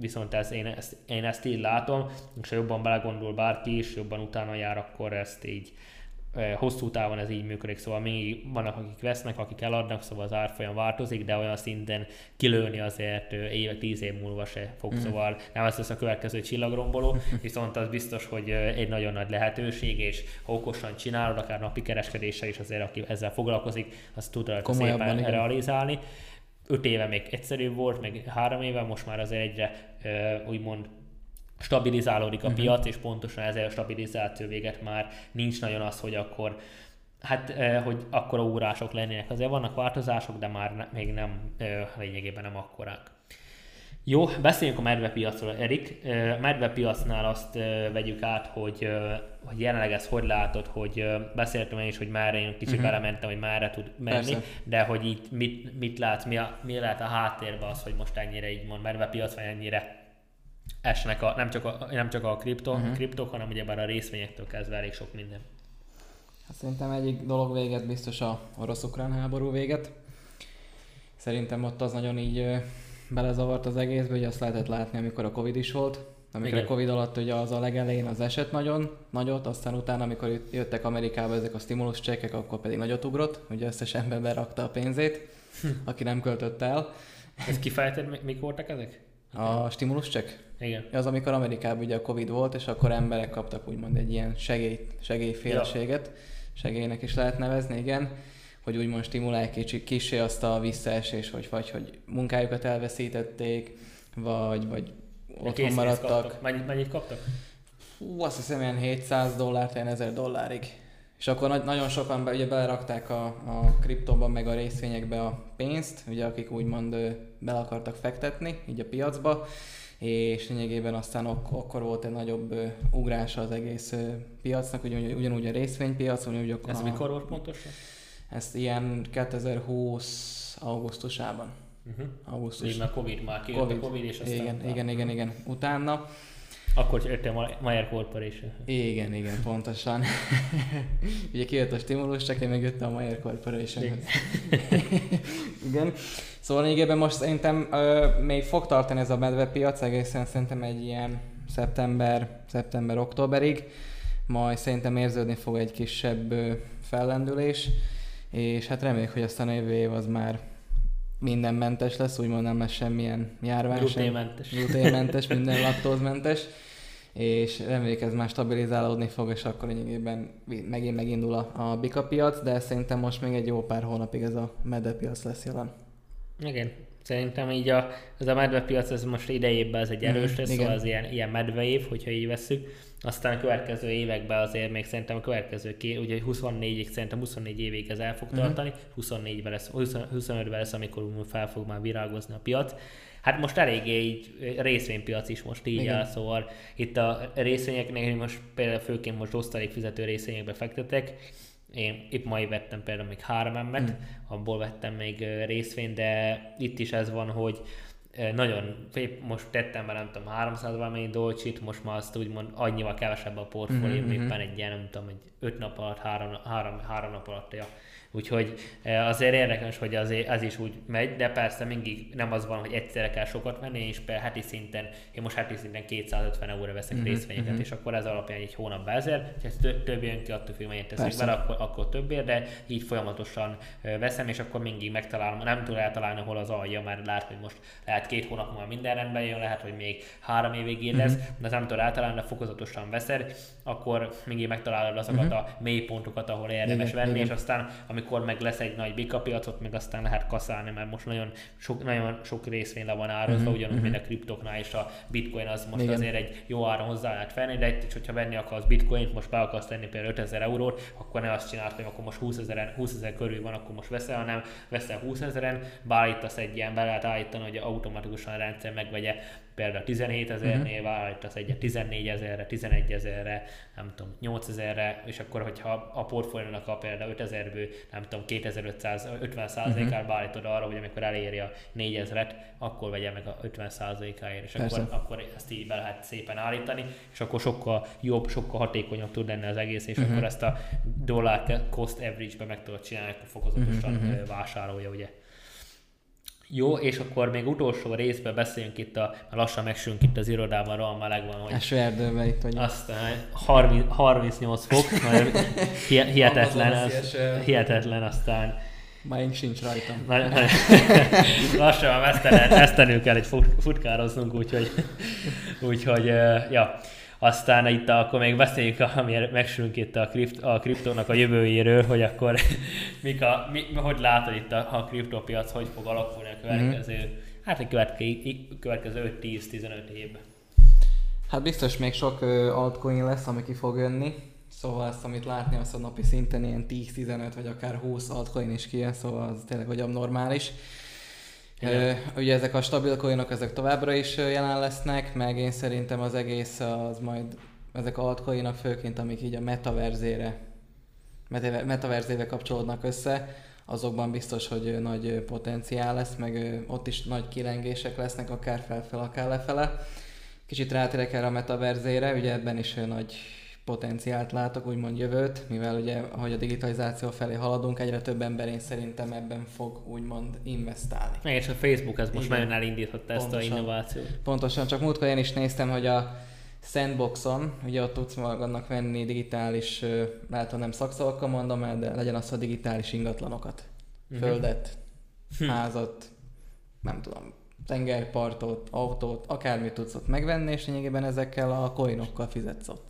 viszont ez, én, ezt, én ezt így látom, és ha jobban belegondol bárki is, jobban utána jár, akkor ezt így hosszú távon ez így működik, szóval még vannak, akik vesznek, akik eladnak, szóval az árfolyam változik, de olyan szinten kilőni azért éve, tíz év múlva se fog, mm. szóval nem ez lesz a következő csillagromboló, viszont az biztos, hogy egy nagyon nagy lehetőség, és ha okosan csinálod, akár napi kereskedéssel is azért, aki ezzel foglalkozik, az tud szépen igen. realizálni. Öt éve még egyszerűbb volt, meg három éve, most már azért egyre úgymond stabilizálódik a Mhm. piac, és pontosan ezzel a stabilizáció véget már nincs nagyon az, hogy akkor Hát, eh, hogy akkora órások lennének. Azért vannak változások, de már ne, még nem, eh, lényegében nem akkorák. Jó, beszéljünk a medvepiacról, Erik. Eh, Medvepiacnál azt vegyük át, hogy, hogy jelenleg ezt hogy látod, hogy beszéltem én is, hogy már én kicsit uh-huh. belementem, hogy merre tud menni, Persze. de hogy itt mit, mit látsz, mi, a, mi lehet a háttérben az, hogy most ennyire így mond medvepiac, vagy ennyire esnek a, nem csak a, nem csak a kripto, uh-huh. kriptok, hanem ugyebár a részvényektől kezdve elég sok minden. Hát szerintem egyik dolog véget biztos a orosz-ukrán háború véget. Szerintem ott az nagyon így belezavart az egészbe, hogy azt lehetett látni, amikor a Covid is volt. Amikor Igen. a Covid alatt ugye az a legelején az esett nagyon, nagyot, aztán utána, amikor jött- jöttek Amerikába ezek a stimulus csekkek, akkor pedig nagyot ugrott, ugye összes ember berakta a pénzét, aki nem költött el. Ezt kifejted, mi- mik voltak ezek? A stimulus csekk? Igen. Az, amikor Amerikában ugye a Covid volt, és akkor emberek kaptak úgymond egy ilyen segély, segélyféleséget, segélynek is lehet nevezni, igen, hogy úgymond stimulálják kicsi, kicsi azt a visszaesés, hogy vagy hogy munkájukat elveszítették, vagy, vagy otthon maradtak. Mennyit, mennyit kaptak? Hú, azt hiszem ilyen 700 dollárt, ilyen 1000 dollárig. És akkor nagy, nagyon sokan be, ugye belerakták a, a kriptóba, meg a részvényekbe a pénzt, ugye akik úgymond bele akartak fektetni, így a piacba, és lényegében aztán ok, akkor volt egy nagyobb ö, ugrása az egész ö, piacnak, ugyan, ugyanúgy a részvénypiac, ugyanúgy a, Ez a, mikor volt pontosan? Ezt ilyen 2020 augusztusában. Uh-huh. Augusztus. Így már Covid már kijött COVID. a Covid, és aztán igen, igen, igen, igen. Utána akkor jött a Mayer Corporation. Igen, igen, pontosan. Ugye kijött a stimulus, csak én megjött a Mayer Corporation. Igen. igen. Szóval lényegében most szerintem ö, még fog tartani ez a medvepiac, egészen szerintem egy ilyen szeptember, szeptember-októberig, majd szerintem érződni fog egy kisebb ö, fellendülés, és hát reméljük, hogy aztán a jövő év az már mindenmentes lesz, úgymond nem lesz semmilyen járvány. Gluténmentes. Gluténmentes, minden laktózmentes és reméljük ez már stabilizálódni fog, és akkor lényegében megint megindul a, a bika piac, de szerintem most még egy jó pár hónapig ez a medepiac lesz jelen. Igen. Szerintem így a, ez a medvepiac, ez most idejében ez egy erős lesz, szóval az ilyen, ilyen medveév, hogyha így veszük. Aztán a következő években azért még szerintem a következő két, ugye 24-ig, szerintem 24 évig ez el fog tartani, 24-ben lesz, 20 25-ben lesz, amikor fel fog már virágozni a piac. Hát most eléggé így részvénypiac is most így Igen. áll, szóval itt a részvényeknél én most például főként most osztalék fizető részvényekbe fektetek, én itt mai vettem például még három emmet, mm. abból vettem még részvényt, de itt is ez van, hogy nagyon, most tettem be nem tudom 300 valamennyi dolcsit, most már azt úgymond annyival kevesebb a portfólió, Mhm, mm-hmm. mhm. éppen egy ilyen, nem tudom, egy 5 nap alatt, 3, három, három nap alatt, ja. Úgyhogy eh, azért érdekes, hogy azért ez is úgy megy, de persze mindig nem az van, hogy egyszerre kell sokat venni, és per heti szinten, én most heti szinten 250 euróra veszek Mhm, mm-hmm, részvényeket, mhm. és akkor ez alapján egy hónapban ezer, ha ez több, jön ki, attól függ, mennyit teszek bele, akkor, akkor többért, de így folyamatosan ö, veszem, és akkor mindig megtalálom, nem tudom eltalálni, hol az alja, mert lehet, hogy most lehet két hónap múlva minden rendben jön, lehet, hogy még három évig lesz, de az nem tudod eltalálni, de fokozatosan veszed, akkor mindig megtalálod azokat a mély pontokat, ahol érdemes Igen, venni, igen. és aztán a amikor meg lesz egy nagy bika piacot, meg aztán lehet kaszálni, mert most nagyon sok, nagyon sok részvény le van árazva, uh-huh, ugyanúgy, uh-huh. mint a kriptoknál, és a bitcoin az most Igen. azért egy jó áron hozzá lehet felni, de egy, hogyha venni akarsz bitcoint, most be akarsz tenni például 5000 eurót, akkor ne azt csináld, hogy akkor most 20 ezer, 20 ezer körül van, akkor most veszel, hanem veszel 20 ezeren, beállítasz egy ilyen, be lehet állítani, hogy automatikusan a rendszer megvegye például 17 ezernél uh-huh. állítasz egyet 14 ezerre, 11 ezerre, nem tudom, 8 ezerre, és akkor, hogyha a portfóliónak a például 5 ezerből, nem tudom, 2550 százalékát uh-huh. beállítod arra, hogy amikor eléri a 4 ezeret, akkor vegye meg a 50 százalékáért, és akkor, akkor, ezt így be lehet szépen állítani, és akkor sokkal jobb, sokkal hatékonyabb tud lenni az egész, és uh-huh. akkor ezt a dollar cost average-be meg tudod csinálni, akkor fokozatosan uh-huh. vásárolja, ugye. Jó, és akkor még utolsó részben beszéljünk itt, a, lassan megsülünk itt az irodában, rohan meleg van, hogy... Eső erdőben itt vagyunk. Aztán 30, 38 fok, hihetetlen, az, hihetetlen, aztán... Már én sincs rajtam. lassan már vesztenünk kell, egy futkároznunk, úgyhogy, úgyhogy ja. Aztán itt akkor még beszéljük, amire megsülünk itt a, kript, a kriptónak a jövőjéről, hogy akkor mik a, mi, hogy látod itt a, a kriptopiac, hogy fog alakulni a következő, mm-hmm. hát a következő, következő 5-10-15 évben. Hát biztos még sok altcoin lesz, ami ki fog jönni. Szóval ezt, amit látni, azt a napi szinten ilyen 10-15 vagy akár 20 altcoin is kijön, szóval az tényleg hogy normális. Igen. Ugye ezek a stabil coinok, ezek továbbra is jelen lesznek, meg én szerintem az egész az majd, ezek a altcoinok főként, amik így a metaverzére, metaverzébe kapcsolódnak össze, azokban biztos, hogy nagy potenciál lesz, meg ott is nagy kilengések lesznek, akár felfel, akár lefele. Kicsit rátérek erre a metaverzére, ugye ebben is nagy potenciált látok, úgymond jövőt, mivel ugye, ahogy a digitalizáció felé haladunk, egyre több ember én szerintem ebben fog úgymond investálni. És a Facebook ez most Igen. nagyon elindíthatta ezt a innovációt. Pontosan, csak múltkor én is néztem, hogy a Sandboxon, ugye ott tudsz magadnak venni digitális, lehet, nem szakszavakkal mondom el, de legyen az a digitális ingatlanokat. Uh-huh. Földet, hm. házat, nem tudom, tengerpartot, autót, akármit tudsz ott megvenni, és lényegében ezekkel a coinokkal fizetsz ott.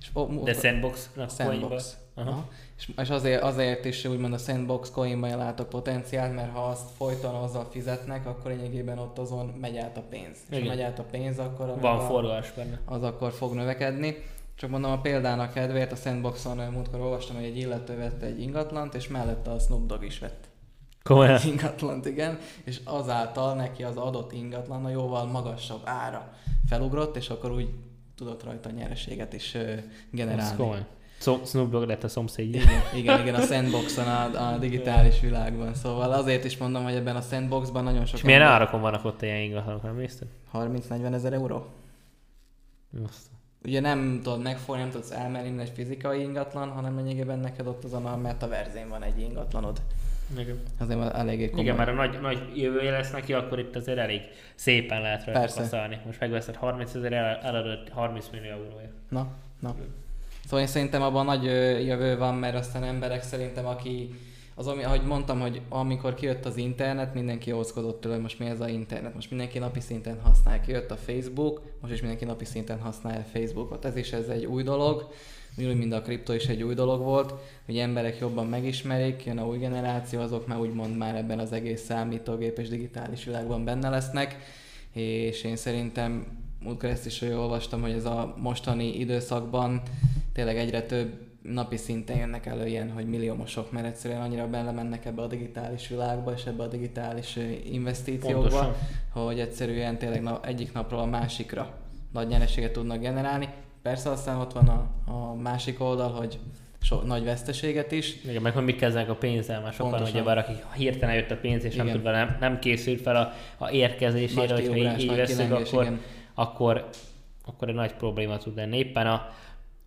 És, De Sandbox? Sandbox. Aha. És, és azért, azért is úgymond a Sandbox coinban látok potenciált, mert ha azt folyton azzal fizetnek, akkor lényegében ott azon megy át a pénz. És ha megy át a pénz, akkor Van forgás benne. Az akkor fog növekedni. Csak mondom a példának kedvéért, a Sandboxon múltkor olvastam, hogy egy illető vett egy ingatlant, és mellette a Snoop Dogg is vett. Komolyan? Ingatlant, igen, és azáltal neki az adott ingatlan a jóval magasabb ára felugrott, és akkor úgy tudott rajta nyereséget is generálni. Snoop Dogg lett a szomszéd. Igen, igen, igen, a sandboxon, a, a digitális világban. Szóval azért is mondom, hogy ebben a sandboxban nagyon sok... És milyen ember... árakon vannak ott ilyen ingatlanok, nem nézted? 30-40 ezer euró. Azt. Ugye nem tudod megfogni, nem tudsz elmenni egy fizikai ingatlan, hanem lényegében neked ott azon a metaverzén van egy ingatlanod. Igen. Azért eléggé komoly. Igen, mert a nagy, nagy jövője lesz neki, akkor itt azért elég szépen lehet rá kaszálni. Most megveszed 30 ezer, eladott 30 millió euróért. Na, na. Szóval én szerintem abban nagy jövő van, mert aztán emberek szerintem, aki az, ami, ahogy mondtam, hogy amikor kijött az internet, mindenki ózkodott tőle, hogy most mi ez a internet, most mindenki napi szinten használja. Kijött a Facebook, most is mindenki napi szinten használja a Facebookot. Ez is ez egy új dolog ugyanúgy, mint a kripto is egy új dolog volt, hogy emberek jobban megismerik, jön a új generáció, azok már úgymond már ebben az egész számítógép és digitális világban benne lesznek, és én szerintem múltkor ezt is jól olvastam, hogy ez a mostani időszakban tényleg egyre több napi szinten jönnek elő ilyen, hogy milliómosok, mert egyszerűen annyira bele mennek ebbe a digitális világba és ebbe a digitális investíciókba, Pontosan. hogy egyszerűen tényleg egyik napról a másikra nagy nyereséget tudnak generálni. Persze aztán ott van a, a másik oldal, hogy so, nagy veszteséget is. Igen, meg hogy mit kezdenek a pénzzel, már sokan ugye bár, akik hirtelen jött a pénz, és igen. nem, tud nem, nem készült fel a, a érkezésére, hogy így, így veszünk, akkor, akkor, akkor egy nagy probléma tud lenni. Éppen a,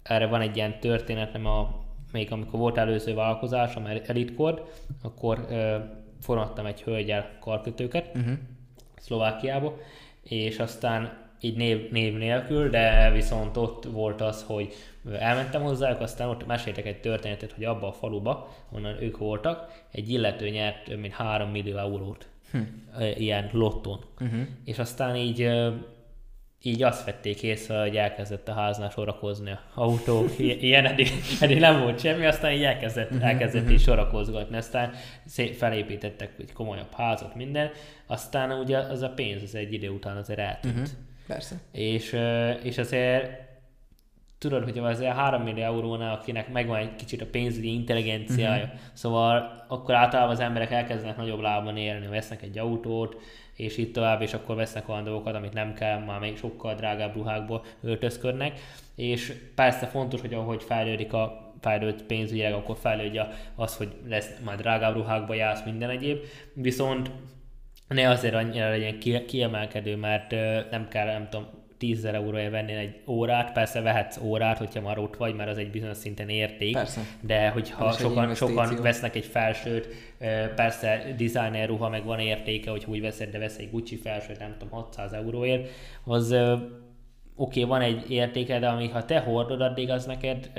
erre van egy ilyen történetem, a, még amikor volt előző vállalkozás, a Elitkord, akkor ö, forradtam egy hölgyel karkötőket uh-huh. Szlovákiába, és aztán így név, név nélkül, de viszont ott volt az, hogy elmentem hozzájuk, aztán ott meséltek egy történetet, hogy abba a faluba, onnan ők voltak, egy illető nyert több mint 3 millió eurót hm. ilyen lottón. Uh-huh. És aztán így így azt vették észre, hogy elkezdett a háznál sorakozni a autó. Ilyen eddig, eddig nem volt semmi, aztán így elkezdett, uh-huh, elkezdett uh-huh. így sorakozgatni, aztán szép, felépítettek egy komolyabb házat, minden, aztán ugye az a pénz az egy idő után azért eltűnt. Uh-huh. Persze. És, és azért tudod, hogy az 3 millió eurónál, akinek megvan egy kicsit a pénzügyi intelligenciája, uh-huh. szóval akkor általában az emberek elkezdenek nagyobb lábban élni, vesznek egy autót, és itt tovább, és akkor vesznek olyan dolgokat, amit nem kell, már még sokkal drágább ruhákból öltözködnek, és persze fontos, hogy ahogy fejlődik a fejlődt pénzügyileg, akkor fejlődje az, hogy lesz már drágább ruhákba jársz, minden egyéb, viszont ne azért annyira legyen kiemelkedő, mert nem kell, nem tudom, 10 euróért vennél egy órát, persze vehetsz órát, hogyha már ott vagy, mert az egy bizonyos szinten érték, persze. de hogyha sokan, sokan vesznek egy felsőt, persze designer ruha meg van értéke, hogy úgy veszed, de vesz egy Gucci felsőt, nem tudom, 600 euróért, az oké, okay, van egy értéke, de ami ha te hordod, addig az neked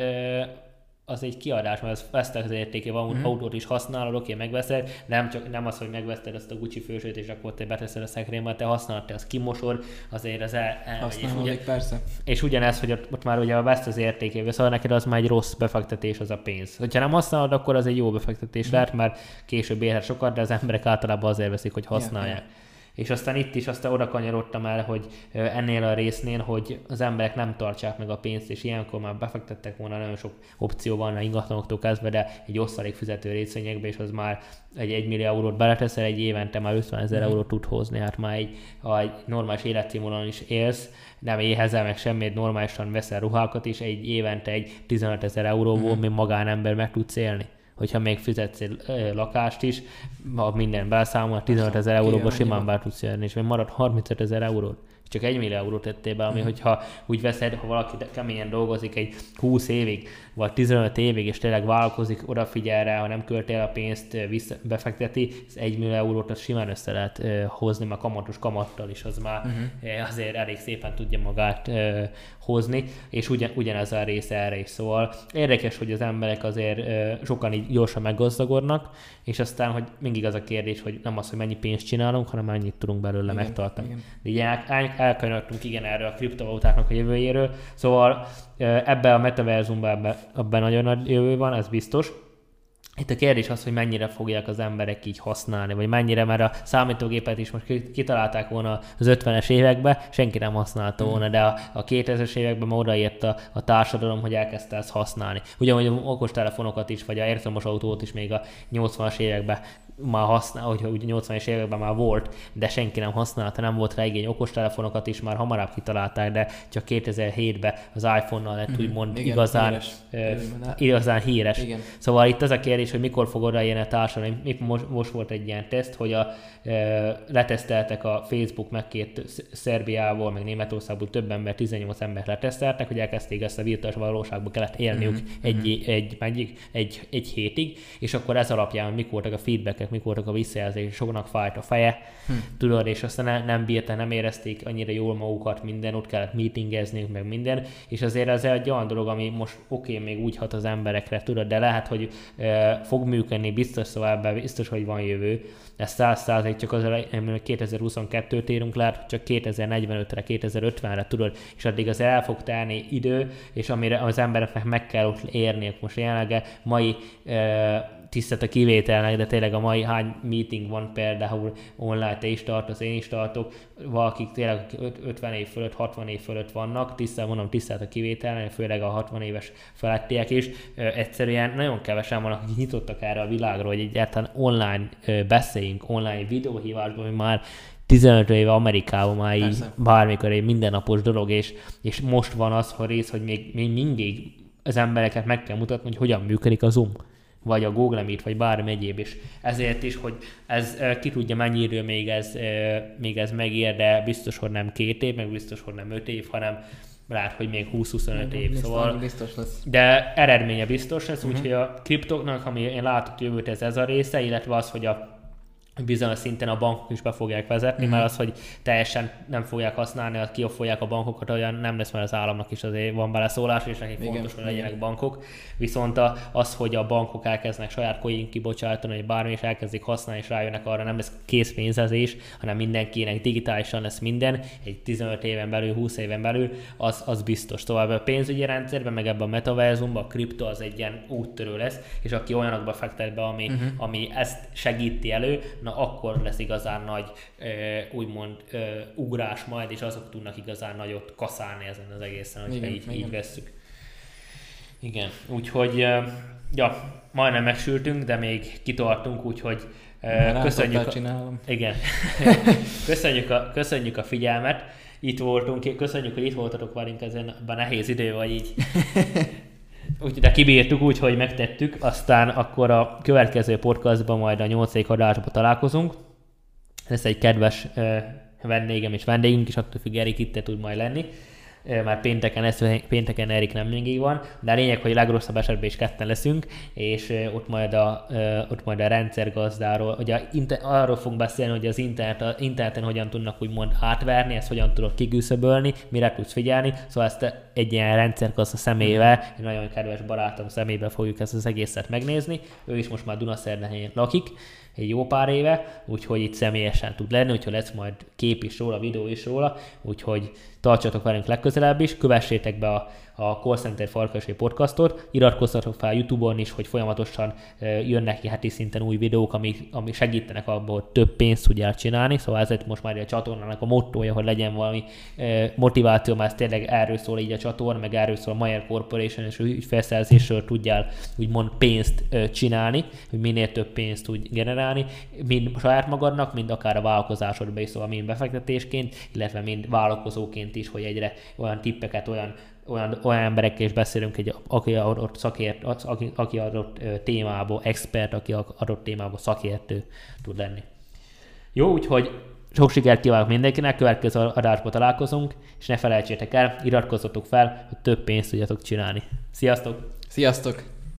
az egy kiadás, mert az vesztek az értéke, van mm-hmm. autót is használod, oké, megveszed, nem csak nem az, hogy megveszed ezt a Gucci fősőt, és akkor te beteszed a szekrénybe, te használod, te azt kimosod, azért az el, el és, ugye, persze. és ugyanez, hogy ott, ott már ugye veszt az értékével, szóval neked az már egy rossz befektetés az a pénz. Hogyha nem használod, akkor az egy jó befektetés mm. lehet, mert később érhet sokat, de az emberek általában azért veszik, hogy használják. Yeah, yeah és aztán itt is aztán oda kanyarodtam el, hogy ennél a résznél, hogy az emberek nem tartsák meg a pénzt, és ilyenkor már befektettek volna, nagyon sok opció van a ingatlanoktól kezdve, de egy osztalék fizető részvényekbe, és az már egy 1 millió eurót beleteszel, egy évente már 50 ezer mm. eurót tud hozni, hát már egy, ha egy normális életszínvonalon is élsz, nem éhezel meg semmit, normálisan veszel ruhákat is, egy évente egy 15 ezer euróból mm. még magánember meg tudsz élni hogyha még fizetsz egy lakást is, ha minden beszámol, 15 ezer euróba simán be tudsz jönni, és még marad 35 ezer eurót csak egy millió eurót tettél be, ami mm. hogyha úgy veszed, ha valaki keményen dolgozik egy 20 évig, vagy 15 évig, és tényleg vállalkozik, odafigyel rá, ha nem költél a pénzt, vissza, befekteti, ez egy millió eurót az simán össze lehet hozni, mert kamatos kamattal is az már uh-huh. azért elég szépen tudja magát hozni, és ugyan, ugyanez a része erre is szól. Érdekes, hogy az emberek azért sokan így gyorsan meggazdagodnak, és aztán, hogy mindig az a kérdés, hogy nem az, hogy mennyi pénzt csinálunk, hanem mennyit tudunk belőle igen, megtartani. Igen. Ugye elkanyarodtunk igen erről a kriptovalutáknak a jövőjéről, szóval ebbe a metaverzumban ebbe, ebben nagyon nagy jövő van, ez biztos. Itt a kérdés az, hogy mennyire fogják az emberek így használni, vagy mennyire, mert a számítógépet is most kitalálták volna az 50-es években, senki nem használta volna, de a, a 2000-es években már odaért a, a társadalom, hogy elkezdte ezt használni. Ugyanúgy okostelefonokat is, vagy a értelmos autót is még a 80-as években már használ, hogy ugye 80-es években már volt, de senki nem használta, nem volt rá igény. Okostelefonokat is már hamarabb kitalálták, de csak 2007-ben az iPhone-nal lett mm, úgymond igen, igazán híres. Uh, igazán híres. Igen. Szóval itt az a kérdés, hogy mikor fog odaérni a társadalom. Most, most volt egy ilyen teszt, hogy a, uh, leteszteltek a Facebook megkért Szerbiából, meg Németországból több ember, 18 ember leteszteltek, hogy elkezdték ezt a virtuális valóságba kellett élniük mm-hmm. egy, egy, egy, egy, egy hétig, és akkor ez alapján mik voltak a feedback gyerekek, mik voltak a visszajelzések, soknak fájt a feje, hm. tudod, és aztán ne, nem bírta, nem érezték annyira jól magukat, minden, ott kellett meetingezni, meg minden, és azért ez egy olyan dolog, ami most oké, okay, még úgy hat az emberekre, tudod, de lehet, hogy e, fog működni, biztos szóval biztos, hogy van jövő, ez 100 százalék csak az 2022-t érünk, lehet, hogy csak 2045-re, 2050-re tudod, és addig az el fog telni idő, és amire az embereknek meg kell ott érni, most jelenleg mai e, tisztelt a kivételnek, de tényleg a mai hány meeting van például online, te is tartasz, én is tartok, valakik tényleg 50 év fölött, 60 év fölött vannak, tisztelt mondom, tisztelt a kivételnek, főleg a 60 éves felettiek is, egyszerűen nagyon kevesen vannak, akik nyitottak erre a világra, hogy egyáltalán online beszéljünk, online videóhívásban, hogy már 15 éve Amerikában már így bármikor egy mindennapos dolog, és, és most van az a rész, hogy még, még mindig az embereket meg kell mutatni, hogy hogyan működik a Zoom vagy a Google Meet, vagy bármi egyéb is. Ezért is, hogy ez ki tudja mennyi idő még ez, még ez megér, de biztos, hogy nem két év, meg biztos, hogy nem öt év, hanem lehet, hogy még 20-25 év, biztos, szóval. Biztos lesz. De eredménye biztos lesz, uh-huh. úgyhogy a kriptoknak, ami én látok jövőt, ez ez a része, illetve az, hogy a bizonyos szinten a bankok is be fogják vezetni, mm-hmm. mert az, hogy teljesen nem fogják használni, kiofolják a bankokat, olyan nem lesz, mert az államnak is azért van beleszólás, és nekik fontos, hogy legyenek bankok. Viszont az, hogy a bankok elkezdenek saját coin kibocsátani, vagy bármi is elkezdik használni, és rájönnek arra, nem lesz készpénzezés, hanem mindenkinek digitálisan lesz minden, egy 15 éven belül, 20 éven belül, az, az biztos. Tovább a pénzügyi rendszerben, meg ebben a metaverzumban a kripto az egy ilyen úttörő lesz, és aki olyanokba fektet be, ami, uh-huh. ami ezt segíti elő, na akkor lesz igazán nagy úgymond ugrás majd, és azok tudnak igazán nagyot kaszálni ezen az egészen, hogyha igen, így, igen. így vesszük. Igen, úgyhogy ja, majdnem megsültünk, de még kitartunk, úgyhogy Már köszönjük, a, igen. köszönjük, a, köszönjük a figyelmet. Itt voltunk, köszönjük, hogy itt voltatok velünk ezen a nehéz idő, vagy így úgy, de kibírtuk úgy, hogy megtettük, aztán akkor a következő podcastban majd a nyolcadik adásban találkozunk. Ez egy kedves vendégem és vendégünk is, attól függ, Erik itt tud majd lenni már pénteken, ez, pénteken Erik nem mindig van, de a lényeg, hogy a legrosszabb esetben is ketten leszünk, és ott majd a, ott majd a rendszergazdáról, ugye arról fogunk beszélni, hogy az internet, a interneten hogyan tudnak úgymond átverni, ezt hogyan tudod kigűszöbölni, mire tudsz figyelni, szóval ezt egy ilyen rendszergazda személyével, egy nagyon kedves barátom szemébe fogjuk ezt az egészet megnézni, ő is most már Dunaszerdehelyén lakik, egy jó pár éve, úgyhogy itt személyesen tud lenni, úgyhogy lesz majd kép is róla, videó is róla, úgyhogy tartsatok velünk legközelebb is, kövessétek be a a Call Center Farkasé podcastot, iratkozzatok fel YouTube-on is, hogy folyamatosan jönnek ki heti szinten új videók, amik, amik segítenek abban, hogy több pénzt tudjál csinálni, szóval ezért most már a csatornának a mottoja, hogy legyen valami motiváció, mert ez tényleg erről szól így a csatorna, meg erről szól a Mayer Corporation, és ügyfelszerzésről tudjál úgymond pénzt csinálni, hogy minél több pénzt tudj generálni, mind saját magadnak, mind akár a vállalkozásodba is, szóval mind befektetésként, illetve mind vállalkozóként is, hogy egyre olyan tippeket, olyan olyan, olyan emberekkel is beszélünk, egy, aki adott szakért, aki, aki adott témából expert, aki adott témából szakértő tud lenni. Jó, úgyhogy sok sikert kívánok mindenkinek, következő adásban találkozunk, és ne felejtsétek el, iratkozzatok fel, hogy több pénzt tudjatok csinálni. Sziasztok! Sziasztok!